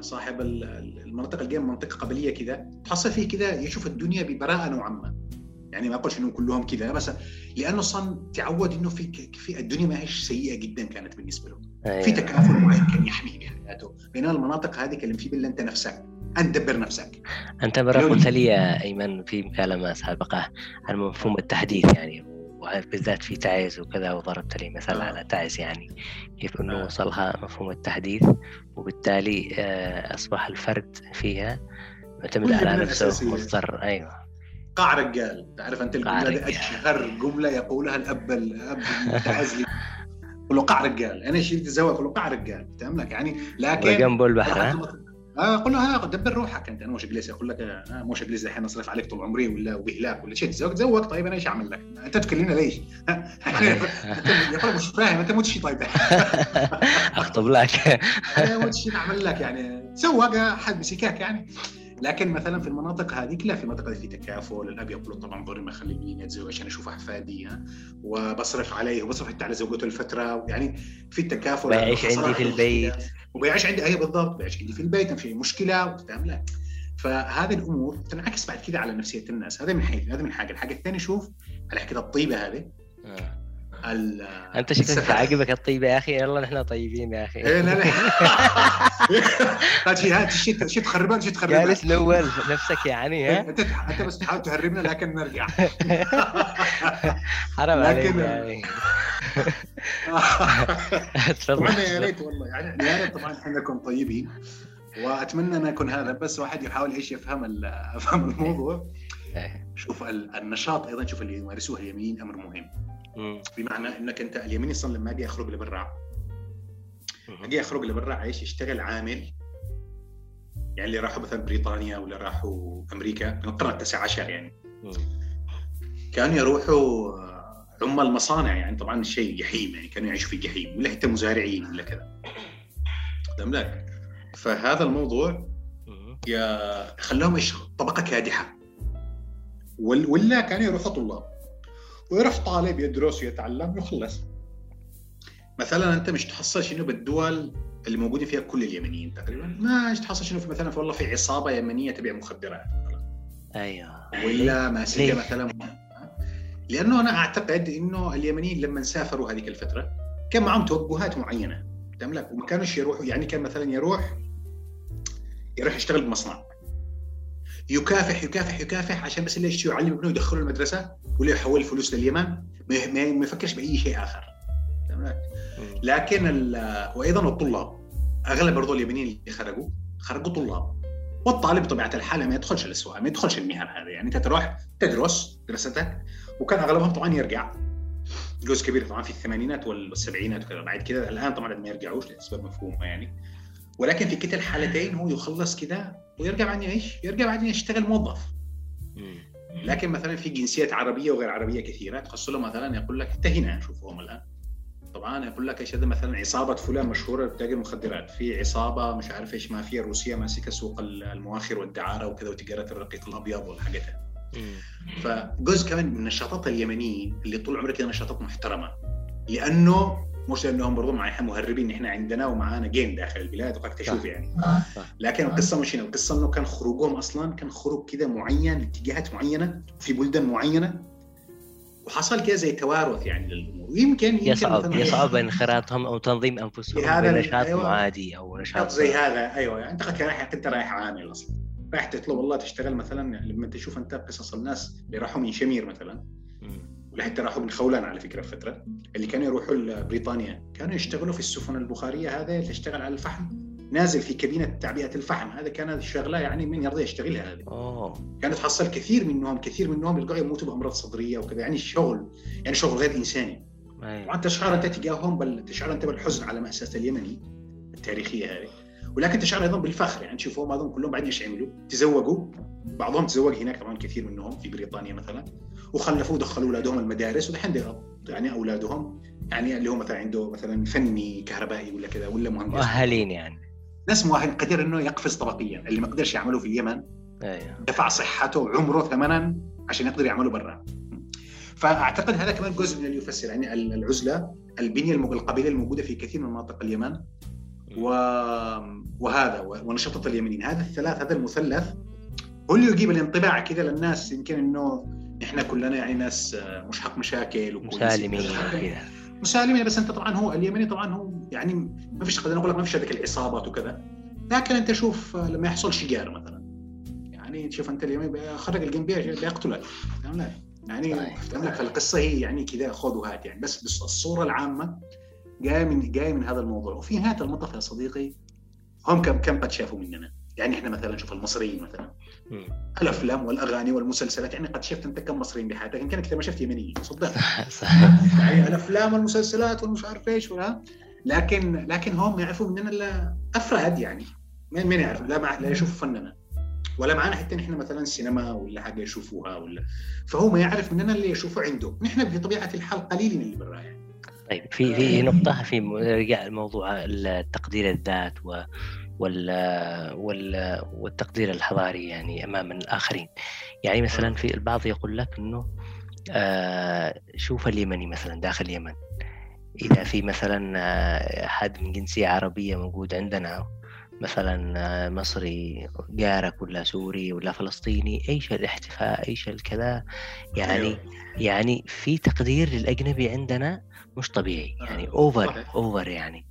صاحب المنطقة الجيم منطقة قبلية كذا تحصل فيه كذا يشوف الدنيا ببراءة نوعا ما. يعني ما أقولش إنهم كلهم كذا بس لأنه أصلا تعود إنه في في الدنيا ما هيش سيئة جدا كانت بالنسبة له أيوة. في تكافل معين كان يحمي بحياته بينما المناطق هذه كلم في بالله أنت نفسك أنت دبر نفسك أنت مرة قلت لي ايمن في مكالمة سابقة عن مفهوم التحديث يعني بالذات في تعز وكذا وضربت لي مثل آه. على تعز يعني كيف إنه آه. وصلها مفهوم التحديث وبالتالي آه، أصبح الفرد فيها معتمد على نفسه مضطر أيوه قاع رجال. تعرف أنت الجملة هذه أشهر جملة يقولها الأب الأب المتعزلي له قاع رجال. أنا شلت الزواج له قاع رجال فاهم لك؟ يعني لكن جنبه البحر آه قول له ها دبر روحك أنت. أنا مش جليس أقول لك آه مش جليس الحين أصرف عليك طول عمري ولا وبهلاك ولا شيء. تزوج تزوج. طيب أنا إيش أعمل لك؟ أنت تكلمنا ليش؟ يا طيب مش فاهم. أنت مو شيء طيب. أخطب لك. أنا مو شيء أعمل لك يعني. تزوج حد مسكاك يعني. لكن مثلا في المناطق هذيك لا في المناطق في تكافل الاب يقول طبعا ضروري ما اخليني أتزوج عشان أشوف احفادي وبصرف عليه وبصرف حتى على زوجته الفترة يعني في التكافل بيعيش عندي في البيت. وبيعيش عندي اي بالضبط بيعيش عندي في البيت في مشكلة فاهم لا. فهذه الأمور تنعكس بعد كذا على نفسية الناس. هذا من حيث هذا من حاجة. الحاجة الثانية شوف على حكاية الطيبة هذه. آه. أنت شكلك عاجبك الطيبه يا أخي. يلا نحن طيبين يا أخي. إيه لا لا. هات شيء شيء تخربنا شيء تخربنا جالس الأول نفسك يعني ها؟ انت أنت بس تحاول تهربنا لكن نرجع. حرام عليك يعني طبعا يا ريت والله يعني يا ريت طبعا إحنا نكون طيبين. وأتمنى ان اكون هذا بس واحد يحاول إيش يفهم افهم الموضوع. إيه. شوف النشاط أيضا شوف اللي يمارسوه اليمين أمر مهم. بمعنى إنك أنت اليمين أصلا لما أجي أخرج لبرا. أجي أخرج لبرا عايش يشتغل عامل. يعني اللي راحوا مثلا بريطانيا ولا راحوا أمريكا من القرن التاسع عشر يعني. كانوا يروحوا عمال مصانع يعني طبعا شيء جحيم يعني كانوا يعيشوا في جحيم ولا حتى مزارعين ولا كذا. تمام لك فهذا الموضوع يا خلاهم إيش طبقة كادحة. ولا كانوا يروحوا طلاب. ويروح طالب يدرس ويتعلم ويخلص. مثلا أنت مش تحصل شنو بالدول اللي موجودين فيها كل اليمنيين تقريبا؟ ما تحصل شنو في مثلا في والله في عصابة يمنية تبيع مخدرات. أيوه. ولا ماسكه مثلا؟ لأنه أنا أعتقد إنه اليمنيين لما سافروا هذيك الفترة كان معهم توجهات معينة. تملك؟ وما كانوش يروحوا يعني كان مثلا يروح يروح يشتغل بمصنع. يكافح يكافح يكافح عشان بس اللي يشتري يعلم ابنه يدخله المدرسة ولا يحول الفلوس لليمن. ما يفكرش بأي شيء آخر. لكن وأيضا الطلاب أغلب برضو اليمنيين اللي خرجوا خرجوا طلاب. والطالب بطبيعة الحال ما يدخلش الأسواق ما يدخلش المهن هذه. يعني أنت تروح تدرس دراستك وكان أغلبهم طبعا يرجع. جزء كبير طبعا في الثمانينات والسبعينات وكذا. بعد كذا الآن طبعا ما يرجعوش لأسباب مفهومة يعني. ولكن في كلتا الحالتين هو يخلص كذا ويرجع بعدين إيش؟ يرجع بعدين يشتغل موظف. لكن مثلا في جنسيات عربية وغير عربية كثيرة تخص له مثلا يقول لك انت هنا شوفهم الآن. طبعا يقول لك إيش هذا مثلا عصابة فلان مشهورة بتاجر مخدرات في عصابة مش عارف إيش مافيا روسية ماسكة سوق المواخر والدعارة وكذا وتجارة الرقيق الأبيض والحاجات فجزء كمان من النشاطات اليمنيين اللي طول عمرك نشاطات محترمة لأنه مش لأنهم برضو مع مهربين إحنا عندنا ومعانا جيم داخل البلاد وقت تشوف يعني. لكن القصة مش هنا القصة إنه كان خروجهم أصلا كان خروج كذا معين لاتجاهات معينة في بلدان معينة. وحصل كذا زي توارث يعني للأمور. ويمكن يصعب يصعب انخراطهم أو تنظيم أنفسهم بنشاط أيوة. معادي أو نشاط زي هذا أيوه. يعني أنت رايح انت رايح عامل أصلا. رايح تطلب والله تشتغل مثلا لما تشوف أنت قصص الناس اللي راحوا من شمير مثلا. لحتى راحوا من خولان على فكرة فترة اللي كانوا يروحوا لبريطانيا كانوا يشتغلوا في السفن البخارية هذا تشتغل على الفحم نازل في كابينة تعبئة الفحم هذا كانت شغلة يعني من يرضى يشتغلها هذه أوه. كانت تحصل كثير منهم كثير منهم يلقوا يموتوا بأمراض صدرية وكذا يعني الشغل يعني شغل غير إنساني. وانت تشعر أنت تجاههم بل تشعر أنت بالحزن على مأساة اليمني التاريخية هذه ولكن تشعر أيضا بالفخر يعني تشوفهم هذول كلهم بعدين إيش عملوا؟ تزوجوا بعضهم تزوج هناك طبعا كثير منهم في بريطانيا مثلا وخلفوا دخلوا أولادهم المدارس ودحين يعني أولادهم يعني اللي هو مثلا عنده مثلا فني كهربائي ولا كذا ولا مهندس. مؤهلين يعني. ناس مؤهل قدر إنه يقفز طبقيا اللي ما قدرش يعمله في اليمن أيوه. دفع صحته وعمره ثمنا عشان يقدر يعمله برا. فأعتقد هذا كمان جزء من اللي يفسر يعني العزلة البنية القبيلة الموجودة في كثير من مناطق اليمن. و... وهذا ونشاطات اليمنيين. هذا الثلاث هذا المثلث هو اللي يجيب الانطباع كذا للناس يمكن إنه إحنا كلنا يعني ناس مش حق مشاكل مسالمين مسالمين بس أنت طبعا هو اليمني طبعا هو يعني ما فيش خلينا نقول لك ما فيش هذيك العصابات وكذا. لكن أنت شوف لما يحصل شجار مثلا. يعني تشوف أنت اليمني خرج الجنبيه بيقتلك يعني فهمت لك القصة هي يعني كذا خذ وهات يعني. بس بس الصورة العامة جاية من جاية من هذا الموضوع. وفي نهايه المطاف يا صديقي. هم كم كم قد شافوا مننا؟ يعني إحنا مثلا شوف المصريين مثلا. الأفلام والأغاني والمسلسلات يعني قد شفت أنت كم مصريين بحياتك يمكن كثير ما شفت يمنيين صدق. يعني الأفلام والمسلسلات والمش عارف إيش لكن لكن هم يعرفوا مننا افراد يعني. مين مين يعرف؟ لا لا يشوفوا فننا. ولا معنا حتى نحن مثلا سينما ولا حاجة يشوفوها ولا. فهو ما يعرف مننا اللي يشوفه عنده. نحن بطبيعة الحال قليل من اللي برا يعني. طيب في في نقطة في رجع موضوع التقدير الذات و وال وال والتقدير الحضاري يعني أمام الآخرين. يعني مثلا في البعض يقول لك إنه آه شوف اليمني مثلا داخل اليمن. إذا في مثلا آه، حد من جنسية عربية موجود عندنا مثلا آه، مصري جارك ولا سوري ولا فلسطيني إيش الاحتفاء إيش الكذا يعني أيوه. يعني في تقدير للأجنبي عندنا مش طبيعي يعني over over يعني.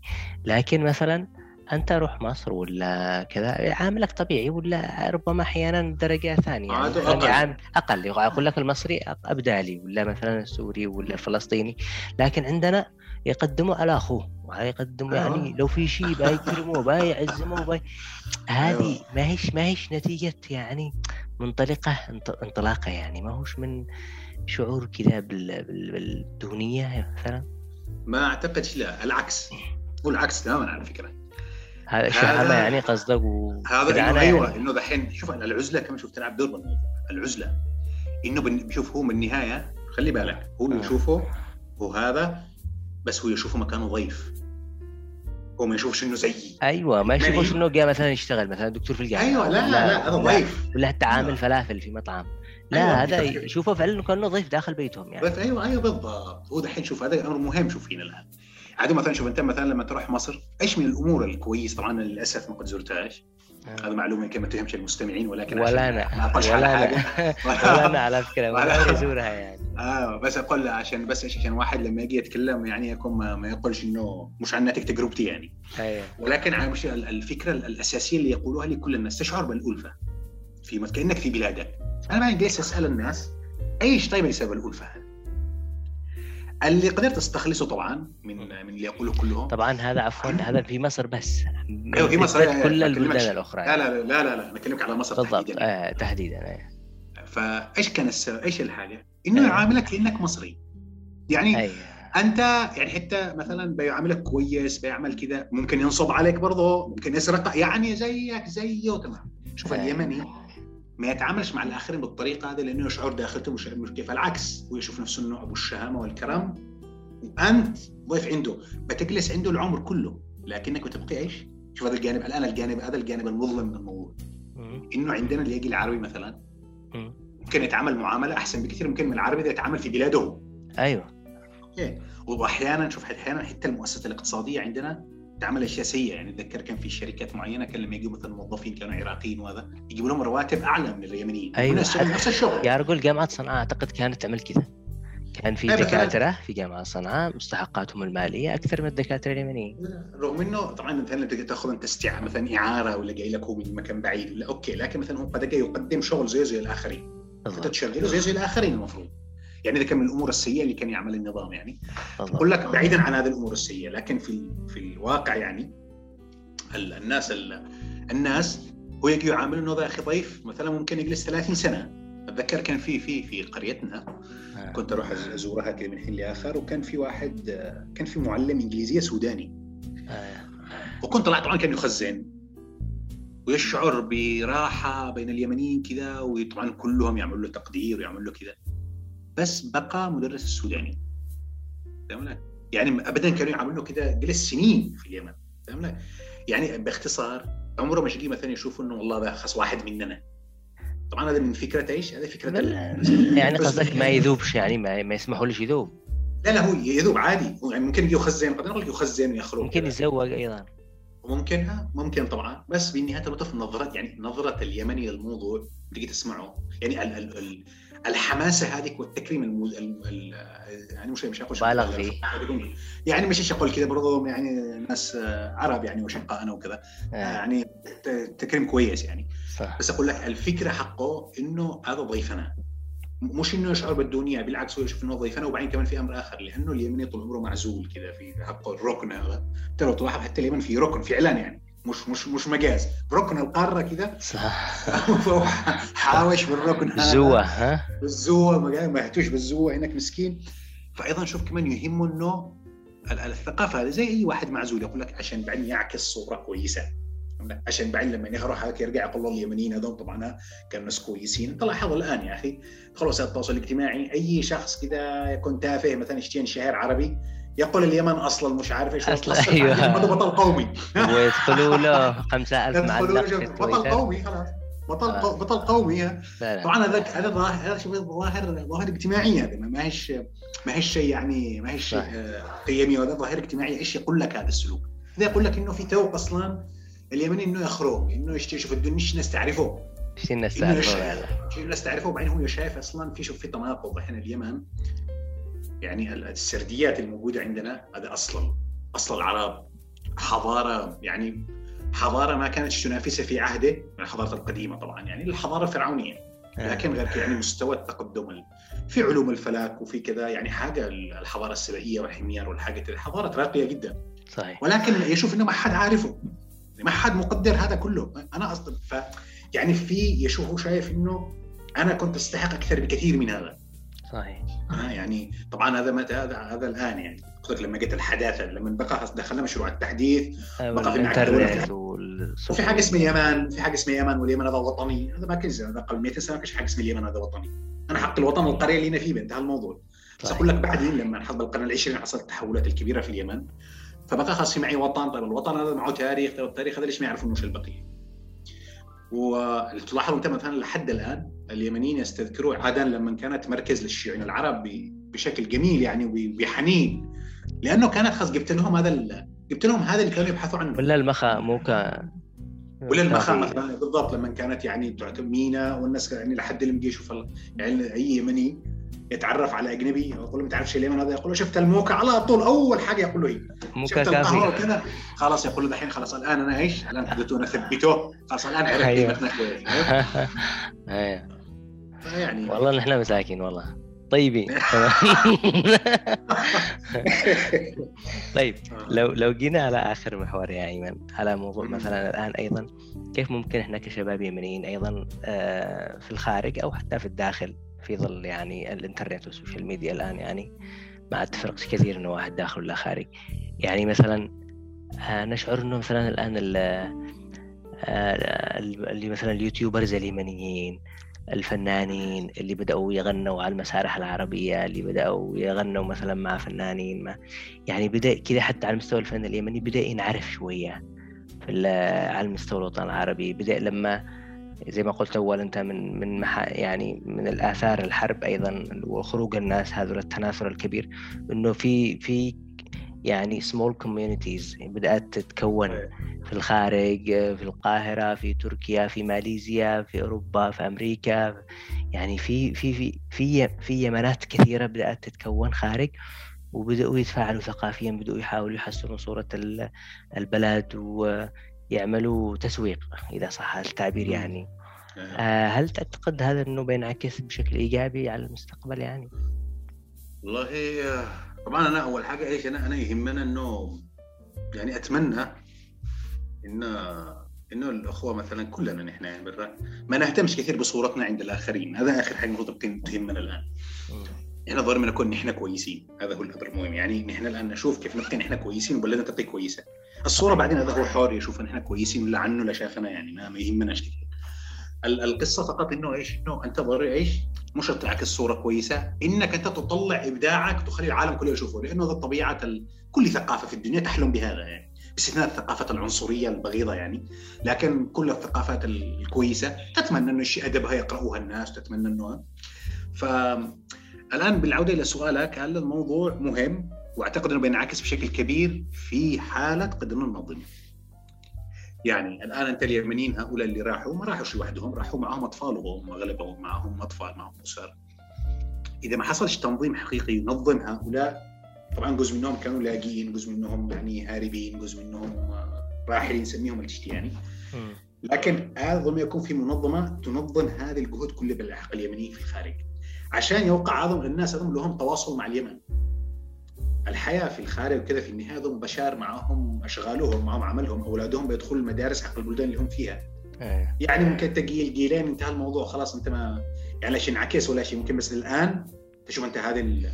لكن مثلا أنت روح مصر ولا كذا؟ عاملك طبيعي ولا ربما أحيانا درجة ثانية؟ يعني أقل. عامل أقل. يقول لك المصري أبدالي ولا مثلا السوري ولا الفلسطيني. لكن عندنا يقدموا على أخوه. يقدموا يعني لو في شيء بيكرموه بايعزموه هذه أيوه. ما هيش ما هيش نتيجة يعني منطلقة انطلاقة يعني. ما هوش من شعور كذا بالدونيه مثلا. ما أعتقد لا العكس. هو العكس تماما على فكرة. هذا هذا يعني قصدك و... هذا إنه أيوه يعني. إنه دحين شوف العزلة كمان شوف تلعب دور بالموضوع العزلة إنه شوف هو من النهاية خلي بالك هو آه. يشوفه وهذا بس هو يشوفه مكانه ضيف هو ما يشوفش إنه زيي. أيوه ما يشوفش إنه جاء مثلا يشتغل مثلا دكتور في الجامعة. أيوه لا لا لا هذا ضيف ولا حتى عامل فلافل في مطعم. لا أيوة هذا يشوفه فعلا كأنه ضيف داخل بيتهم يعني. أيوه أيوه بالضبط. هو دحين شوف هذا أمر مهم شوف هنا الآن. عادي مثلا شوف أنت مثلا لما تروح مصر إيش من الأمور الكويس؟ طبعا للأسف ما قد زرتهاش آه. هذا معلومة يمكن ما تهمش المستمعين ولكن ولا أنا. ولا أنا. ولا أنا على فكرة ولا أزورها يعني. آه بس أقول عشان بس عشان واحد لما يجي يتكلم يعني يكون ما, ما يقولش إنه مش عن ناتج تجربتي يعني. أيوه. ولكن مش الفكرة الأساسية اللي يقولوها لكل الناس تشعر بالالفه في كأنك في بلادك. أنا ما جالس أسأل الناس إيش طيب اللي سبب الألفة؟ هذه اللي قدرت أستخلصه طبعا من من اللي يقوله كلهم طبعا هذا عفوا هذا في مصر بس أيوه في مصر كل البلدان الأخرى لا لا لا لا لا أنا أكلمك على مصر بالضبط تحديدا آه تحديدا آه. فإيش كان السبب إيش الحاجة؟ إنه آه. يعاملك كانك مصري يعني أيوة. أنت يعني حتى مثلا بيعاملك كويس بيعمل كذا ممكن ينصب عليك برضه ممكن يسرق يعني زيك زيه تمام شوف آه. اليمني ما يتعاملش مع الآخرين بالطريقة هذه لأنه يشعر داخلته مش كيف. العكس هو يشوف نفسه إنه أبو الشهامة والكرم. وأنت ضيف عنده. بتجلس عنده العمر كله. لكنك بتبقي إيش؟ شوف هذا الجانب الآن الجانب هذا الجانب المظلم من الموضوع. إنه عندنا اللي يجي العربي مثلا. ممكن يتعامل معاملة أحسن بكثير. ممكن من العربي إذا يتعامل في بلاده. أيوه. okay. واحيانا شوف أحيانا حتى المؤسسة الاقتصادية عندنا تعمل أشياء سيئة. يعني أتذكر كان في شركات معينة كان لما يجوا مثلا موظفين كانوا عراقيين وهذا يجيبوا لهم رواتب أعلى من اليمنيين أيوه نفس الشغل. يا رجل جامعة صنعاء أعتقد كانت تعمل كذا. كان في دكاترة في جامعة صنعاء مستحقاتهم المالية أكثر من الدكاترة اليمنيين. رغم إنه طبعا مثلا تأخذ أنت استع مثلا إعارة ولا جاي لك هو من مكان بعيد. ولا okay لكن مثلا هو قد يقدم شغل زي زي الآخرين. أنت تشغله زي زي الآخرين المفروض. يعني هذا كان من الأمور السيئة اللي كان يعمل النظام يعني. أقول لك بعيدا عن هذه الأمور السيئة لكن في في الواقع يعني الناس الناس هو يجي يعامل إنه هذا أخي ضيف مثلا ممكن يجلس 30 سنة. أتذكر كان في في في قريتنا آه. كنت أروح ازورها كذا من حين لآخر وكان في واحد كان في معلم انجليزيه سوداني. آه. وكنت طلعت طبعا كان يخزن. ويشعر براحة بين اليمنيين كذا وطبعا كلهم يعملوا له تقدير ويعملوا له كذا بس بقى مدرس السوداني. فاهم يعني ابدا كانوا يعاملونه كده جلس سنين في اليمن. فاهم يعني باختصار عمره ما يجي مثلا يشوفوا إنه والله خص واحد مننا. طبعا هذا من فكرة إيش؟ هذا فكرة يعني قصدك ما يذوبش يعني ما, ما يسمحوا ليش يذوب. لا لا هو يذوب عادي. هو يعني ممكن يخزن قد نقول يخزن ويخرج. ممكن يزوق أيضا. ممكن ممكن طبعا. بس بالنهاية لطف نظرة يعني نظرة اليمني للموضوع تيجي تسمعه. يعني ال ال ال الحماسة هذيك والتكريم المو... ال... ال... يعني مش مش أقول بالغ فيه. يعني مش أقول كذا برضو يعني ناس عرب يعني وشقائنا وكذا. آه. يعني تكريم كويس يعني. صح. بس أقول لك الفكرة حقه إنه هذا ضيفنا. مش إنه يشعر بالدنيا بالعكس هو يشوف إنه ضيفنا وبعدين كمان في أمر آخر لأنه اليمني طول عمره معزول كذا في حقه الركن هذا. لو تلاحظ حتى اليمن في ركن فعلا يعني. مش مش مش مجاز. ركن القارة كذا صح. حاوش بالركن. هذا الزوه ها؟ بالزوة مهتوش بالزوة هناك مسكين. فايضا شوف كمان يهمه إنه الثقافة هذه زي أي واحد معزول يقول لك عشان بعدين يعكس صورة كويسة. عشان بعدين لما يروح هذاك يرجع يقول له اليمنيين هذول طبعا كانوا ناس كويسين. انت لاحظ الآن يا أخي. خلاص التواصل الاجتماعي أي شخص كذا يكون تافه مثلا يشتين شهر عربي يقول اليمن أصلا مش عارف إيش أصلا أيوه. بطل قومي. ويدخلوا له 5000 معلق بطل قومي خلاص. بطل آه. بطل قومي طبعا هذا هذا ظاهر هذا ظاهر ظاهر اجتماعي هذا ما هيش ما هيش شيء يعني ما هيش آه، قيمي وهذا ظاهر اجتماعي. إيش يقول لك هذا السلوك؟ هذا يقول لك إنه في توق أصلا اليمني إنه يخرج إنه يشوف الدنيا مش الناس تعرفه؟ مش الناس تعرفه؟ الناس تعرفه؟ وبعدين هو شايف أصلا في شوف في تناقض الحين اليمن. يعني السرديات الموجودة عندنا هذا أصلا اصل العرب حضارة يعني حضارة ما كانت تنافسها في عهده الحضاره القديمة طبعا يعني الحضارة الفرعونيه آه. لكن غير يعني مستوى التقدم في علوم الفلك وفي كذا يعني حاجة الحضارة السبائية والحمير والحاجة حضارة راقية جدا. صحيح. ولكن يشوف إنه ما حد عارفه ما حد مقدر هذا كله. أنا أصلا ف يعني في يشوف شايف إنه أنا كنت أستحق أكثر بكثير من هذا. صحيح. آه يعني طبعا هذا متى هذا هذا الآن يعني قلت لما جت الحداثة لما بقى دخلنا مشروع التحديث أيوة، بقى في الانترنت وفي حاجة اسمها اليمن في حاجة اسمها اليمن واليمن هذا وطني. هذا ما كنز هذا قبل 200 سنة ما كانش حاجة اسمها اليمن هذا وطني. أنا حق الوطن القرية اللي أنا فيه انتهى الموضوع. بس أقول لك بعدين لما حصل بالقرن العشرين حصلت التحولات الكبيرة في اليمن فبقى خلاص في معي وطن. طيب الوطن هذا معه تاريخ طيب التاريخ هذا ليش ما يعرفوا البقيه وتلاحظ أنت مثلا لحد الآن اليمنيين يستذكروا عاده لما كانت مركز للشيوعيين العرب بشكل جميل يعني وبحنين لأنه كانت خلاص جبت لهم هذا جبت لهم هذا اللي كانوا يبحثوا عنه. ولا المخا مو ك ولا المخا مثلا بالضبط لما كانت يعني تعتبر مينا والناس يعني لحد اللي يشوف يعني أي يمني يتعرف على أجنبي يقول له ما تعرفش اليمن هذا؟ يقول له شفت الموكا على طول أول حاجة يقول له موكا كافي. كذا خلاص يقول له دحين خلاص الآن أنا إيش؟ الآن حدثونا ثبته خلاص الآن عرفت أيوه. قيمتنا كويس يعني. والله نحن مساكين والله. طيبين طيب لو لو جينا على آخر محور يا ايمن على موضوع مثلا الآن أيضا كيف ممكن إحنا كشباب يمنيين أيضا آه، في الخارج أو حتى في الداخل في ظل يعني الإنترنت وال social media الآن يعني ما تفرقش كثير إنه واحد داخل ولا خارج. يعني مثلا آه، نشعر إنه مثلا الآن آه، اللي مثلا اليوتيوبرز اليمنيين الفنانين اللي بدأوا يغنوا على المسارح العربية اللي بدأوا يغنوا مثلا مع فنانين ما. يعني بدأ كذا حتى على مستوى الفن اليمني بدأ ينعرف شوية في على مستوى الوطن العربي. بدأ لما زي ما قلت أول أنت من من يعني من الآثار الحرب أيضا وخروج الناس هذول التناثر الكبير إنه في في يعني small communities بدأت تتكون في الخارج في القاهرة في تركيا في ماليزيا في أوروبا في أمريكا يعني في في في في في يمنات كثيرة بدأت تتكون خارج وبدأوا يتفاعلوا ثقافيا بدأوا يحاولوا يحسنوا صورة البلد و يعملوا تسويق إذا صح التعبير يعني. آه هل تعتقد هذا إنه بينعكس بشكل إيجابي على المستقبل يعني؟ والله طبعا أنا أول حاجة إيش أنا أنا يهمنا إنه يعني أتمنى إن إنه الأخوة مثلا كلنا نحن يعني برا ما نهتمش كثير بصورتنا عند الآخرين. هذا آخر حاجة المفروض تهمنا الآن. إحنا ضروري نكون نحن كويسين. هذا هو الامر المهم. يعني نحن الآن نشوف كيف نبقى نحن كويسين وبلدنا تبقى كويسة. الصورة بعدين هذا هو حر يشوف ان إحنا كويسين ولا عنه لا شافنا يعني ما, ما يهمناش كثير. القصة فقط إنه إيش؟ إنه أنت ضروري إيش؟ مش تعكس صوره كويسة إنك أنت تطلع إبداعك وتخلي العالم كله يشوفه لأنه هذا طبيعه. كل ثقافة في الدنيا تحلم بهذا يعني باستثناء الثقافة العنصرية البغيضة يعني لكن كل الثقافات الكويسة تتمنى إنه شيء أدبها يقرأوها الناس تتمنى إنه فالان بالعودة إلى سؤالك هل الموضوع مهم وأعتقد إنه بينعكس بشكل كبير في حالة قدرنا ننظمه يعني الآن أنت اليمنيين هؤلاء اللي راحوا ما راحوش لوحدهم راحوا معهم أطفالهم اغلبهم معهم أطفال معهم أسر. إذا ما حصلش تنظيم حقيقي ينظم هؤلاء طبعا جزء منهم كانوا لاجئين جزء منهم يعني هاربين جزء منهم راحلين نسميهم اللي يعني. لكن اظن يكون في منظمة تنظم هذه الجهود كلها بالحق اليمنيين في الخارج. عشان يوقع أعظم الناس هذول لهم تواصل مع اليمن. الحياة في الخارج وكذا في النهاية هذول بشار معهم اشغالهم معهم عملهم أولادهم بيدخلوا المدارس حق البلدان اللي هم فيها أيه. يعني ممكن تجي جيلين انتهى الموضوع خلاص انت ما يعني لا شيء انعكس ولا شيء ممكن بس الان تشوف أنت هذه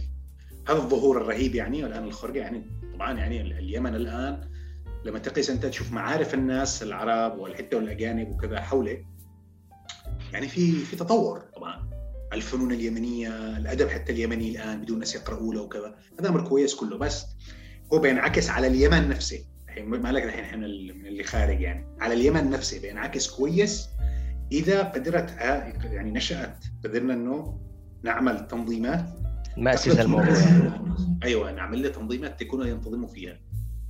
هذا الظهور الرهيب يعني والآن الخرقه يعني طبعا يعني اليمن الآن لما تقيس أنت تشوف معارف الناس العرب والحتة والأجانب وكذا حوله يعني في في تطور الفنون اليمنية الأدب حتى اليمني الآن بدون ناس يقرأوا له وكذا هذا أمر كويس كله بس هو بينعكس على اليمن نفسه. الحين ما لك الحين إحنا من اللي خارج يعني. على اليمن نفسه بينعكس كويس إذا قدرت يعني نشأت قدرنا إنه نعمل تنظيمات مأسس الموضوع أيوه نعمل له تنظيمات تكونوا ينتظموا فيها.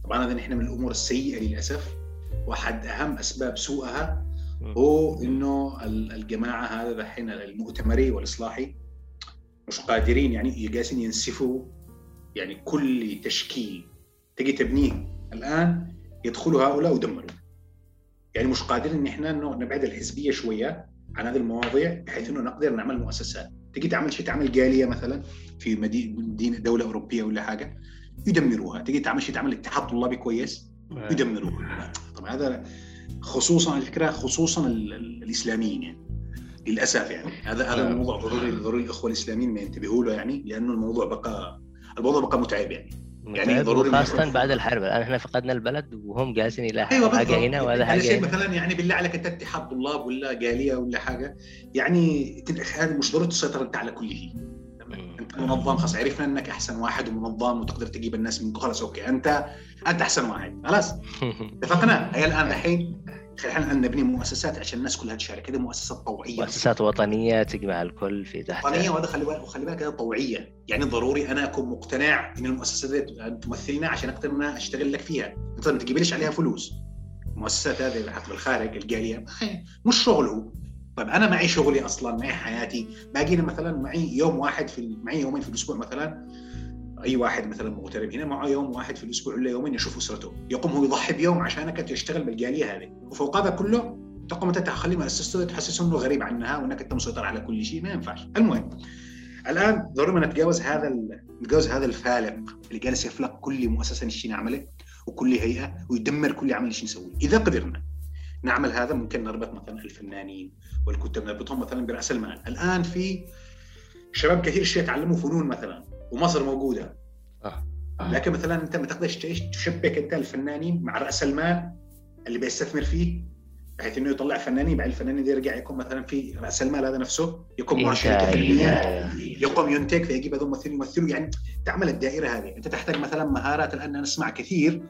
طبعا هذا نحن من الأمور السيئة للأسف وأحد أهم أسباب سوءها هو إنه الجماعة هذا دحين المؤتمري والإصلاحي مش قادرين يعني جالسين ينسفوا يعني كل تشكيل تجي تبنيه. الآن يدخلوا هؤلاء ودمروا. يعني مش قادرين إن إحنا إنه نبعد الحزبية شوية عن هذه المواضيع بحيث إنه نقدر نعمل مؤسسات. تجي تعمل شيء تعمل جالية مثلا في مدينة دولة أوروبية ولا حاجة يدمروها. تجي تعمل شيء تعمل اتحاد طلابي كويس نعم. يدمروها. طبعا هذا خصوصا الفكرة خصوصا الإسلاميين يعني. للأسف يعني. هذا هذا نعم. الموضوع ضروري ضروري الإخوة الإسلاميين ما ينتبهوا له يعني لأنه الموضوع بقى الموضوع بقى متعب يعني. يعني ضروري خاصة بعد الحرب. الآن إحنا فقدنا البلد وهم جالسين إلى أيوة حاجة هنا وهذا حاجة شيء مثلا يعني بالله عليك أنت اتحاد طلاب ولا جالية ولا حاجة يعني هذه مش ضروري تسيطر انت على كل شيء أنت منظم خلاص عرفنا إنك أحسن واحد ومنظم وتقدر تجيب الناس منك خلاص أوكي أنت أنت أحسن واحد خلاص. اتفقنا؟ هي الآن الحين خلينا نبني مؤسسات عشان الناس كلها تشارك. هذه مؤسسات طوعية. مؤسسات وطنية تجمع الكل في تحت وطنيه وهذا خلي بالك وخلي بالك هذا طوعية. يعني ضروري أنا أكون مقتنع إن المؤسسة دي تمثلنا عشان أقدر أنا أشتغل لك فيها. أنت ما تجيبليش عليها فلوس. المؤسسات هذه حتى بالخارج الجالية مش شغله. طيب أنا معي شغلي أصلا معي حياتي. باقي مثلا معي يوم واحد في معي يومين في الأسبوع مثلا. أي واحد مثلا مغترب هنا معه يوم واحد في الأسبوع ولا يومين يشوف أسرته. يقوم هو يضحي بيوم عشانك يشتغل بالجالية هذه. وفوق هذا كله تقوم أنت تخلي مؤسسته تحسسه إنه غريب عنها وإنك أنت مسيطر على كل شيء ما ينفعش. المهم الآن ضروري نتجاوز هذا نتجاوز هذا الفالق اللي جالس يفلق كل مؤسسة نشتي نعمله وكل هيئة ويدمر كل عمل نشتي نسويه. إذا قدرنا نعمل هذا ممكن نربط مثلا الفنانين والكتاب نربطهم مثلا برأس المال الآن في شباب كثير شيء يتعلموا فنون مثلا ومصر موجودة آه. آه. لكن مثلا أنت ما تقدرش تشبك أنت الفنانين مع رأس المال اللي بيستثمر فيه بحيث إنه يطلع فنانين بعد الفنانين يرجع يكون مثلا في رأس المال هذا نفسه يقوم مع شركه فنيه يقوم ينتج فيجيب هذول ممثلين يمثلوا يعني تعمل الدائرة هذه أنت تحتاج مثلا مهارات الآن نسمع كثير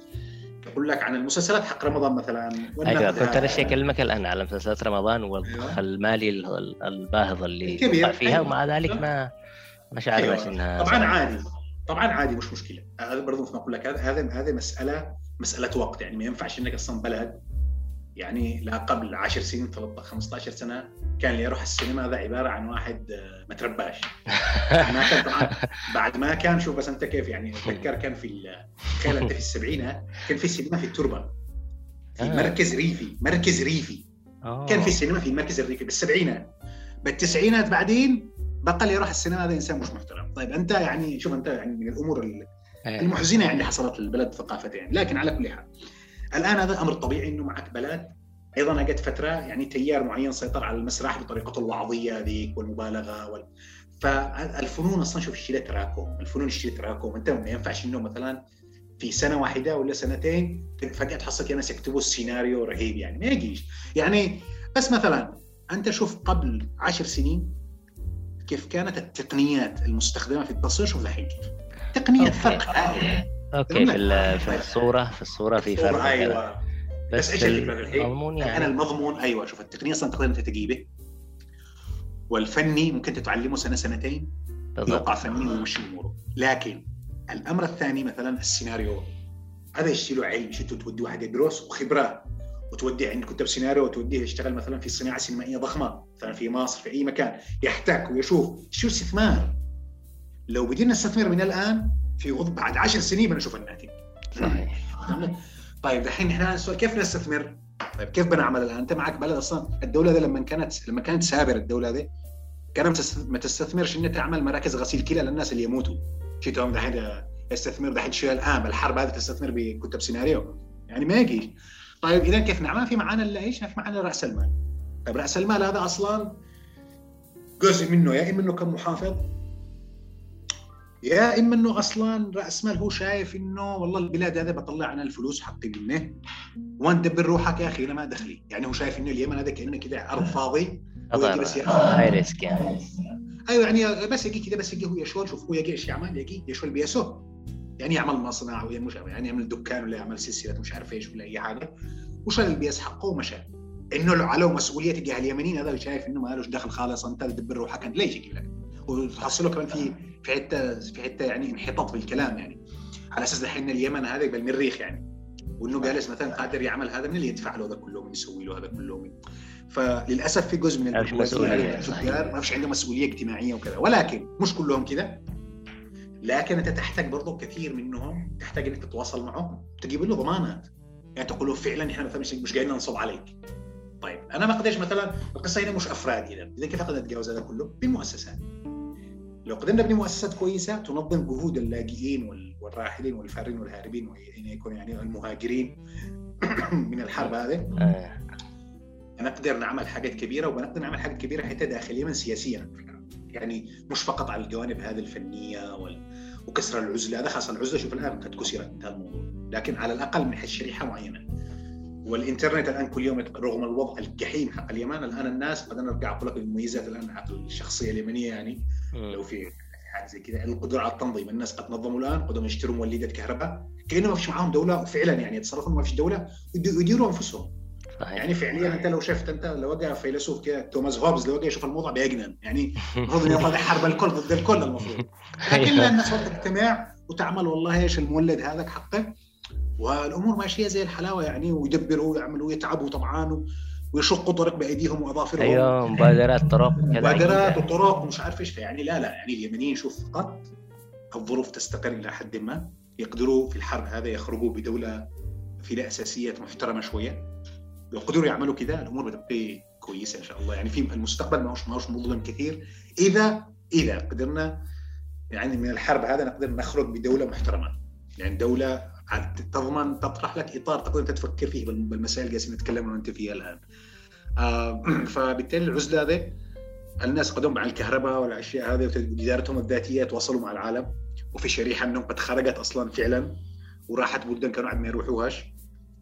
أقول لك عن المسلسلات حق رمضان مثلا. أيوه كنت أنا اكلمك الآن على مسلسلات رمضان والضخ أيوة. المالي الباهظ اللي كبير فيها أيوة. ومع ذلك ما ما شعرناش أيوة. إنها طبعا عادي. طبعا عادي مش مشكلة. هذا برضه مثل ما أقول لك هذا هذه مساله مسألة وقت. يعني ما ينفعش إنك أصلا بلد يعني لا قبل 10 سنين 13 15 سنة كان اللي يروح السينما هذا عبارة عن واحد آه، ما ترباش طبعا بعد ما كان شوف بس أنت كيف يعني أتذكر كان في تخيل أنت في السبعينات كان في سينما في التربة في آه. مركز ريفي مركز ريفي كان في سينما في المركز الريفي بالسبعينات بالتسعينات بعدين بقى اللي يروح السينما هذا إنسان مش محترم طيب أنت يعني شوف أنت يعني من الأمور. المحزنة يعني حصلت للبلد ثقافتين يعني. لكن على كل حال الآن هذا أمر طبيعي إنه معك بلد. أيضا اجت فترة يعني تيار معين سيطر على المسرح بطريقته الوعظية ذيك والمبالغة وال... فالفنون أصلا شوف الشيء تراكم الفنون الشيء تراكم أنت ما ينفعش إنه مثلا في سنة واحدة ولا سنتين فجأة تحصل ناس يكتبوا السيناريو رهيب يعني. ما يجيش. يعني بس مثلا أنت شوف قبل عشر سنين كيف كانت التقنيات المستخدمة في التصوير. شوف الحين كيف. تقنية فرق أوكي في في الصورة في الصورة في فرق أيوه. بس, بس إيش الفكرة؟ المضمون يعني. أنا المضمون أيوه شوف التقنية أصلا تقدر أنت تجيبه. والفني ممكن تتعلمه سنة سنتين. يوقع فني ويمشي اموره لكن الأمر الثاني مثلا السيناريو. هذا يشتري له علم شتو تودي واحد يدرس وخبرة؟ وتوديه عند كتاب سيناريو وتوديه يشتغل مثلا في صناعة سينمائية ضخمة مثلا في مصر في أي مكان. يحتك ويشوف. شو استثمار؟ لو بدينا نستثمر من الآن في بعد عشر سنين بنشوف الناتج. صحيح. طيب دحين إحنا السؤال كيف نستثمر؟ طيب كيف بنعمل الآن؟ أنت معك بلد أصلا. الدولة دي لما كانت لما كانت سابرة الدولة دي كانت ما تستثمرش ان تعمل مراكز غسيل كلى للناس اللي يموتوا. شفتهم دحين يستثمر دحين شوية الآن. بالحرب هذه تستثمر بكتب سيناريو. يعني ما يجي. طيب اذا كيف نعمل؟ في معانا إيش؟ في معانا رأس المال. طيب رأس المال هذا أصلا جزء منه يا إما إنه كان محافظ يا إما إنه أصلا رأس مال هو شايف إنه والله البلاد هذا بطلع أنا الفلوس حقي منه وأنت دبر روحك يا أخي أنا ما دخلي. يعني هو شايف إنه اليمن هذا كأنه كذا أرض فاضي بس high risk يعني. أيوه يعني بس يجي كذا بس يجي هو يشل شوف هو يجي إيش يعمل؟ يجي يشل بيسه يعني يعمل مصنع ولا مش يعني يعمل دكان ولا يعمل سلسلة مش عارف إيش ولا أي حاجة. وشال البيس حقه ومشى. إنه عليه مسؤولية تجاه اليمنيين هذا شايف إنه ما له دخل خالص أنت تدبر روحك ليش يجي لك؟ وتحصله كمان في في حتة في حتة يعني انحطاط بالكلام يعني. على أساس الحين اليمن هذا يبقى المريخ يعني. وإنه جالس مثلا قادر يعمل هذا من اللي يدفع له هذا كله من يسوي له هذا كله من فللأسف في جزء من التجار ما فيش عنده مسؤولية اجتماعية وكذا. ولكن مش كلهم كذا لكن أنت تحتاج برضه كثير منهم تحتاج إنك تتواصل معه تجيب له ضمانات. يعني تقول له فعلا إحنا مثلا مش قاعدين ننصب عليك. طيب أنا ما أقدرش مثلا القصة هنا مش أفراد اذا اذا كيف أقدر أتجاوز هذا كله؟ بالمؤسسات لو قدرنا نبني مؤسسات كويسة تنظم جهود اللاجئين والراحلين والفارين والهاربين وان يكون يعني المهاجرين من الحرب هذه. آه. نقدر نعمل حاجات كبيرة وبنقدر نعمل حاجات كبيرة حتى داخليا سياسيا. يعني مش فقط على الجوانب هذه الفنية وال... وكسر العزلة. هذا خاصة العزلة شوف الآن قد كسرت هذا الموضوع. لكن على الأقل من شريحة معينة. والإنترنت الآن كل يوم رغم الوضع الجحيم حق اليمن الآن الناس قد نرجع أقول لك المميزات الآن حق الشخصية اليمنية يعني. لو في حاجة زي كذا القدرة على التنظيم الناس قد نظموا الآن قدروا يشتروا مولده كهرباء كانه ما فيش معاهم دولة فعلا يعني يتصرفوا ما فيش دولة يديروا أنفسهم. صحيح. يعني فعليا أنت لو شفت أنت لو وقع فيلسوف كده توماس هوبز لو وقع يشوف الموضوع بيجنن يعني المفروض إنه يطلع حرب الكل ضد الكل المفروض. لكن الناس وقت تجتمع وتعمل والله إيش المولد هذاك حقه. والأمور ماشية زي الحلاوة يعني ويدبروا ويعملوا ويتعبوا طبعا ويشقوا طرق بأيديهم وأظافرهم. أيوه مبادرات طرق مبادرات وطرق ومش عارف إيش. يعني لا لا يعني اليمنيين شوف فقط الظروف تستقر إلى حد ما. يقدروا في الحرب هذا يخرجوا بدولة في اساسيات محترمة شوية. لو قدروا يعملوا كده. الأمور بتبقى كويسة إن شاء الله. يعني في المستقبل ما هوش ما هوش مظلم كثير. اذا إذا قدرنا يعني من الحرب هذا نقدر نخرج بدولة محترمة. يعني دولة تضمن تطرح لك إطار تقدر أنت تفكر فيه بالمسائل اللي جالسين نتكلم عنها أنت فيها الآن. آه فبالتالي العزلة هذه الناس قدموا مع الكهرباء والأشياء هذه وادارتهم الذاتية تواصلوا مع العالم. وفي شريحة منهم قد خرجت أصلا فعلا وراحت بلدان كانوا عاد ما يروحوهاش.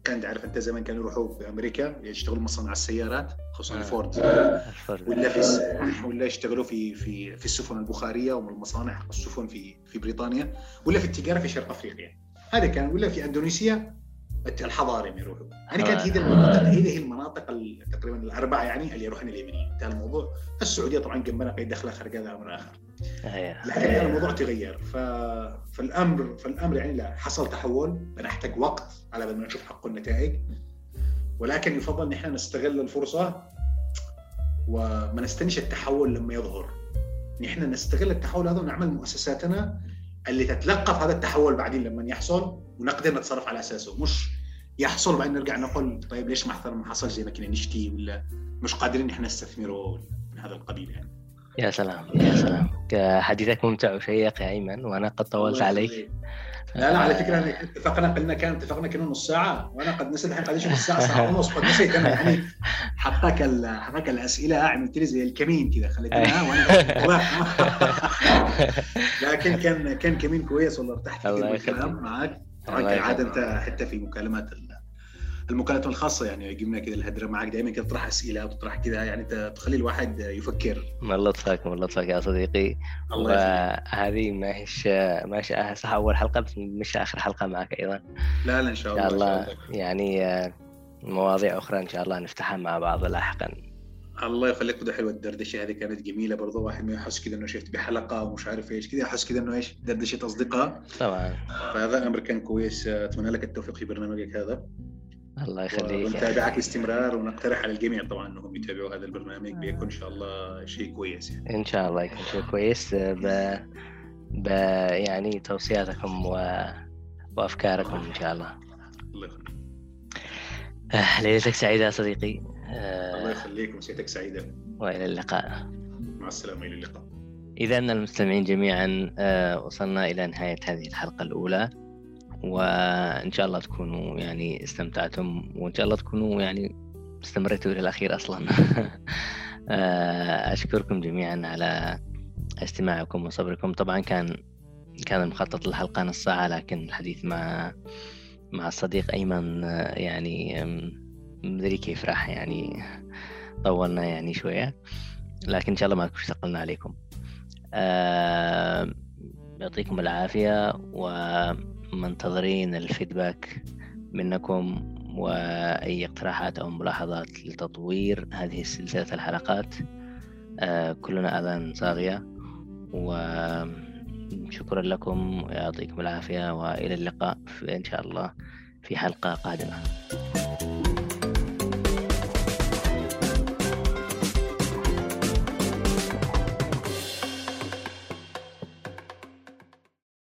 كان عارف أنت زمان كانوا يروحوا في أمريكا يشتغلوا مصنع السيارات خصوصا آه. فورد. ولا في ولا يشتغلوا في في في السفن البخارية والمصانع السفن في في بريطانيا. ولا في التجارة في شرق أفريقيا. هذا كان ولا في اندونيسيا الحضاري يروحوا. يعني كانت هي المناطق هي المناطق تقريبا الأربعة يعني اللي يروحون اليمنيين انتهى الموضوع. السعودية طبعا جنبنا قيد دخلها خارج هذا أمر اخر لكن الموضوع تغير. ف... فالامر فالأمر يعني لا حصل تحول. بنحتاج وقت على بال ما نشوف حق النتائج. ولكن يفضل ان إحنا نستغل الفرصة وما نستنيش التحول لما يظهر. نحن نستغل التحول هذا ونعمل مؤسساتنا اللي تتلقف هذا التحول بعدين لما يحصل ونقدر نتصرف على أساسه. مش يحصل بعدين نرجع نقول طيب ليش ما ما حصل زي ما كنا نشتي ولا مش قادرين إحنا نستثمره من هذا القبيل يعني. يا سلام يا سلام. حديثك ممتع وشيق يا إيمن وأنا قد طولت عليك. لا لا على فكرة اتفقنا قلنا كان اتفقنا كنا نص ساعة وأنا قد نسيت الحين قد نص ساعة ساعة ونص قد نسيت أنا يعني حطك حطك الأسئلة عملت لي زي الكمين كذا خليتني وأنا لكن كان كان كمين كويس والله ارتحت كثير بالكلام معك طبعا كالعاده أنت حتى في مكالمات المكالمه الخاصة يعني قمنا كذا الهدرة معك دائما كذا تطرح أسئلة وتطرح كذا يعني تخلي الواحد يفكر. لطفك من لطفك يا صديقي. الله وهذه ما هيش ما هيش صح أول حلقة بس مش آخر حلقة معك أيضا. لا لا إن شاء الله, إن شاء الله يعني مواضيع أخرى إن شاء الله نفتحها مع بعض لاحقا. الله يخليك ده حلوة الدردشة هذه كانت جميلة برضه واحد ما يحس كذا إنه شفت بحلقة ومش عارف إيش كذا يحس كذا إنه إيش دردشة أصدقاء. طبعا. فهذا أمر كان كويس أتمنى لك التوفيق في برنامجك هذا. الله يخليك. ونتابعك باستمرار ونقترح على الجميع طبعا إنهم يتابعوا هذا البرنامج بيكون إن شاء الله شيء كويس يعني. إن شاء الله يكون شيء كويس. ب... ب... يعني توصياتكم و... وأفكاركم إن شاء الله. الله يخليك. آه، ليلتك سعيدة يا صديقي. الله يخليك مسيتك سعيدة. وإلى اللقاء. مع السلامة إلى اللقاء. إذا المستمعين جميعا وصلنا إلى نهاية هذه الحلقة الأولى. وإن شاء الله تكونوا يعني استمتعتم وإن شاء الله تكونوا يعني استمريتوا إلى الأخير أصلا. أشكركم جميعا على استماعكم وصبركم. طبعا كان كان المخطط للحلقة نص ساعة لكن الحديث مع مع الصديق أيمن يعني مدري كيف راح يعني طولنا يعني شوية. لكن إن شاء الله ما ثقلنا عليكم. يعطيكم العافية ومنتظرين الفيدباك منكم وأي اقتراحات أو ملاحظات لتطوير هذه سلسلة الحلقات. كلنا أذان صاغية. وشكرا لكم. ويعطيكم العافية وإلى اللقاء إن شاء الله في حلقة قادمة.